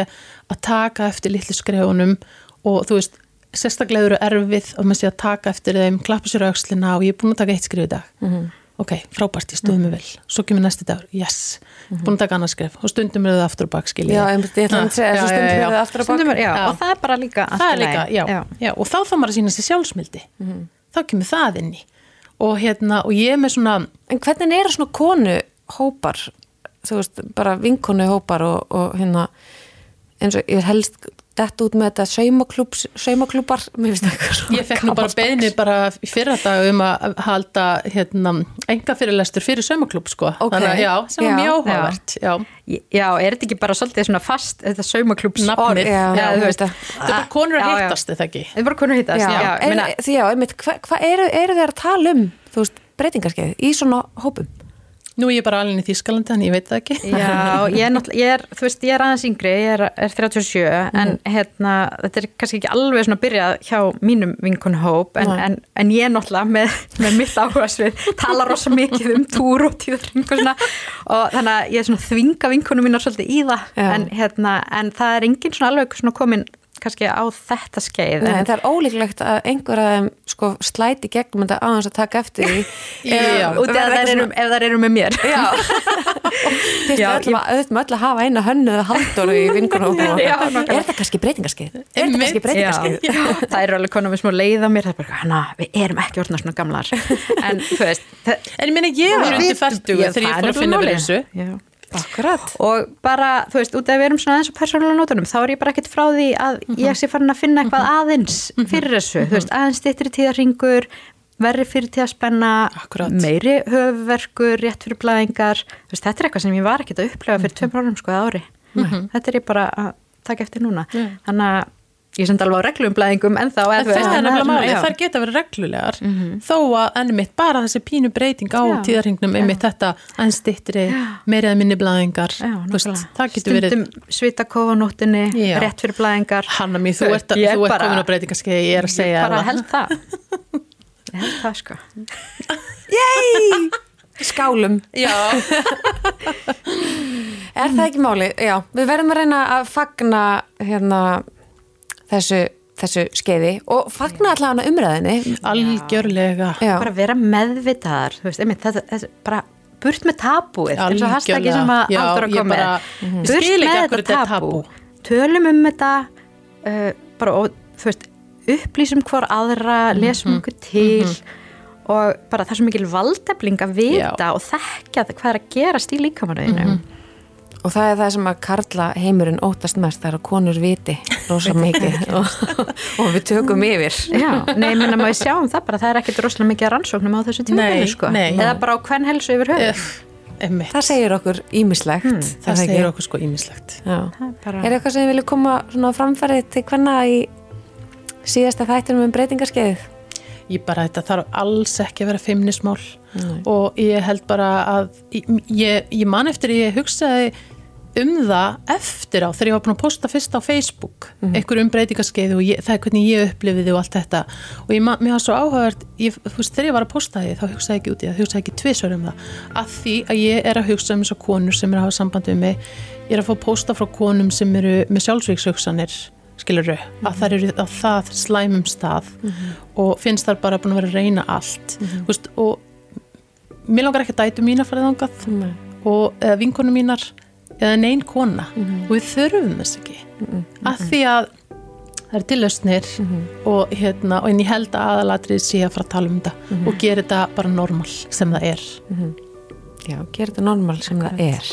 að taka eftir litlu skrefunum og þú veist sérstaklega eru erfið og maður sé að taka eftir þeim, klappa sér á öxlina og ég er búin að taka eitt skrif í dag. Ok, frábært, ég stóð mig vel. Svo kemur næsti dagur, yes. Búin að taka annað skrif og stundum eru það aftur og bak skilji Já, ég ætla að segja þessu stundum er það aftur á bak Stundum er, já, Já. og það er bara líka það er líka, já, já. og þá þá maður að sína sér sjálfsmildi. Þá kemur það inn í. Og hérna, og ég er með svona En hvernig eru svona konu hópar, þú veist, bara vinkonu hópar og, og hérna eins og ég helst dett út með þetta saumaklúbs, saumaklúbar mér finnst það eitthvað svona Ég fekk nú bara beðni bara í fyrra dag um að halda hérna, enga fyrirlestur fyrir saumaklúb sko. Ok. Þannig að já, sem var Já. mjög áhugavert. Já. Já, er þetta ekki bara svolítið svona fast þetta þú veist þetta. Þetta er bara konur að hittast, eða ekki? Þetta er bara konur hittast, já, einmitt, hvað hva eru, eru þeir að tala um, breytingarskeið í svona hópum? Nú er ég bara alveg í Þýskalandi, þannig ég veit það ekki. Já, ég er ég er, veist, ég er aðeins yngri, ég er, er 37, en hérna, þetta er kannski ekki alveg svona byrjað hjá mínum vinkunhóp, en, en, en ég er náttúrulega með, með mitt áhugasvið, tala rosa mikið um túr og tíðarring og þannig að ég er svona þvinga vinkunum mínar svolítið í það, en hérna, en það er engin svona alveg svona komin kannski á þetta skeið. Nei, en- það er ólíklegt að einhver að þeim sko slæti gegnum þetta aðeins að taka eftir því Já. út ef eru, ef þær eru með mér Já ætlum að, auðvitað öll að hafa eina hönnuð haldur í vinkunum Já, Er þetta kannski breytingarskeið? Er þetta kannski breytingarskeið? Það eru alveg konum við smá leið á mér það er bara, hana, við erum ekki orðna svona gamlar en þú veist það, En ég meina, ég var undir færtugu Já, þegar ég það fór er að finna fyrir þessu. Akkurat. Og bara, þú veist, út af við erum svona aðeins á persónulega nótunum, þá er ég bara ekkert frá því að ég sé farin að finna eitthvað aðeins fyrir þessu, þú veist, aðeins styttri tíðarringur verri fyrir tíðaspenna Akkúrat. meiri höfverkur rétt fyrir blæðingar, þú veist, þetta er eitthvað sem ég var ekkert að upplefa fyrir tveim árum sko að ári. Þetta er ég bara að taka eftir núna. Já. þannig að ég samt alveg á reglumblæðingum en þá þær geta verið reglulegar þó að enn mitt bara þessi pínu breyting á. Já. tíðarhingnum einmitt þetta enn stittri, meiri eða minni blæðingar það getur verið stundum svita kofanóttinni Já. rétt fyrir blæðingar Hanna mín, þú ert, þú ert bara- komin á breytingarskeið, ég er að segja ég bara það. held það ég held það sko Skálum. Já, Er það ekki máli? Já, við verðum að reyna að fagna hérna þessu, þessu skeiði og fagna allavega umræðinni. algjörlega. Já, bara vera meðvitaðar þú veist, einmitt, þetta, þetta, bara burt með tabúið eins og hashtaggi sem að Já, Halldóra ég kom með. bara- Mhm. Ég burt með af hverju þetta tabú. tölum um þetta uh, bara, og þú veist upplýsum hver aðra, Mhm. lesum okkur til og bara það er svo mikil valdefling að vita Já. og þekka hvað er að gerast í líkamannuðinu og það er það sem að karla heimurinn óttast mest, það er að konur viti rosa mikið og, og við tökum yfir. Já, nei, ég menna maður sjáum það bara, það er ekkert rosalega mikið rannsóknum á þessu tímafélu, Nei, sko. nei. Eða bara á hvern helsu yfir einmitt. Það segir okkur ímislegt. Hmm, það segir okkur sko ímislegt Já. bara... Er eitthvað sem þið vilja koma svona á framfæri til hvenna í síðasta þættinum um breytingarskeiðið? ég bara þetta þarf alls ekki að vera feimnismál og ég held bara að ég, ég man eftir ég hugsaði um það eftir á þegar ég var búin að posta fyrst á Facebook einhver um breytingarskeið og ég, það er hvernig ég upplifiði og allt þetta. Og ég, mér var svo veist, þegar ég var að posta því þá hugsaði ekki út í það hugsaði ekki tvisar um það. Að því að ég er að hugsa um þessar konur sem er að hafa samband við mig ég er að fá posta frá konum sem eru með sjálfsvíkshugsanir skiluru, að það eru á það slæmum stað og finnst þar bara búin að vera að reyna allt. Mm veist, og mér langar ekki að dætu mína fyrir þangað Nei. og eða vinkonu mínar eða neinn kona. Og við þurfum þess ekki. Að því að það er tillausnir og hérna og en ég held að aðalatrið sé að fara að tala um þetta og gera þetta bara normal sem það er. Já, gera þetta normal sem það er.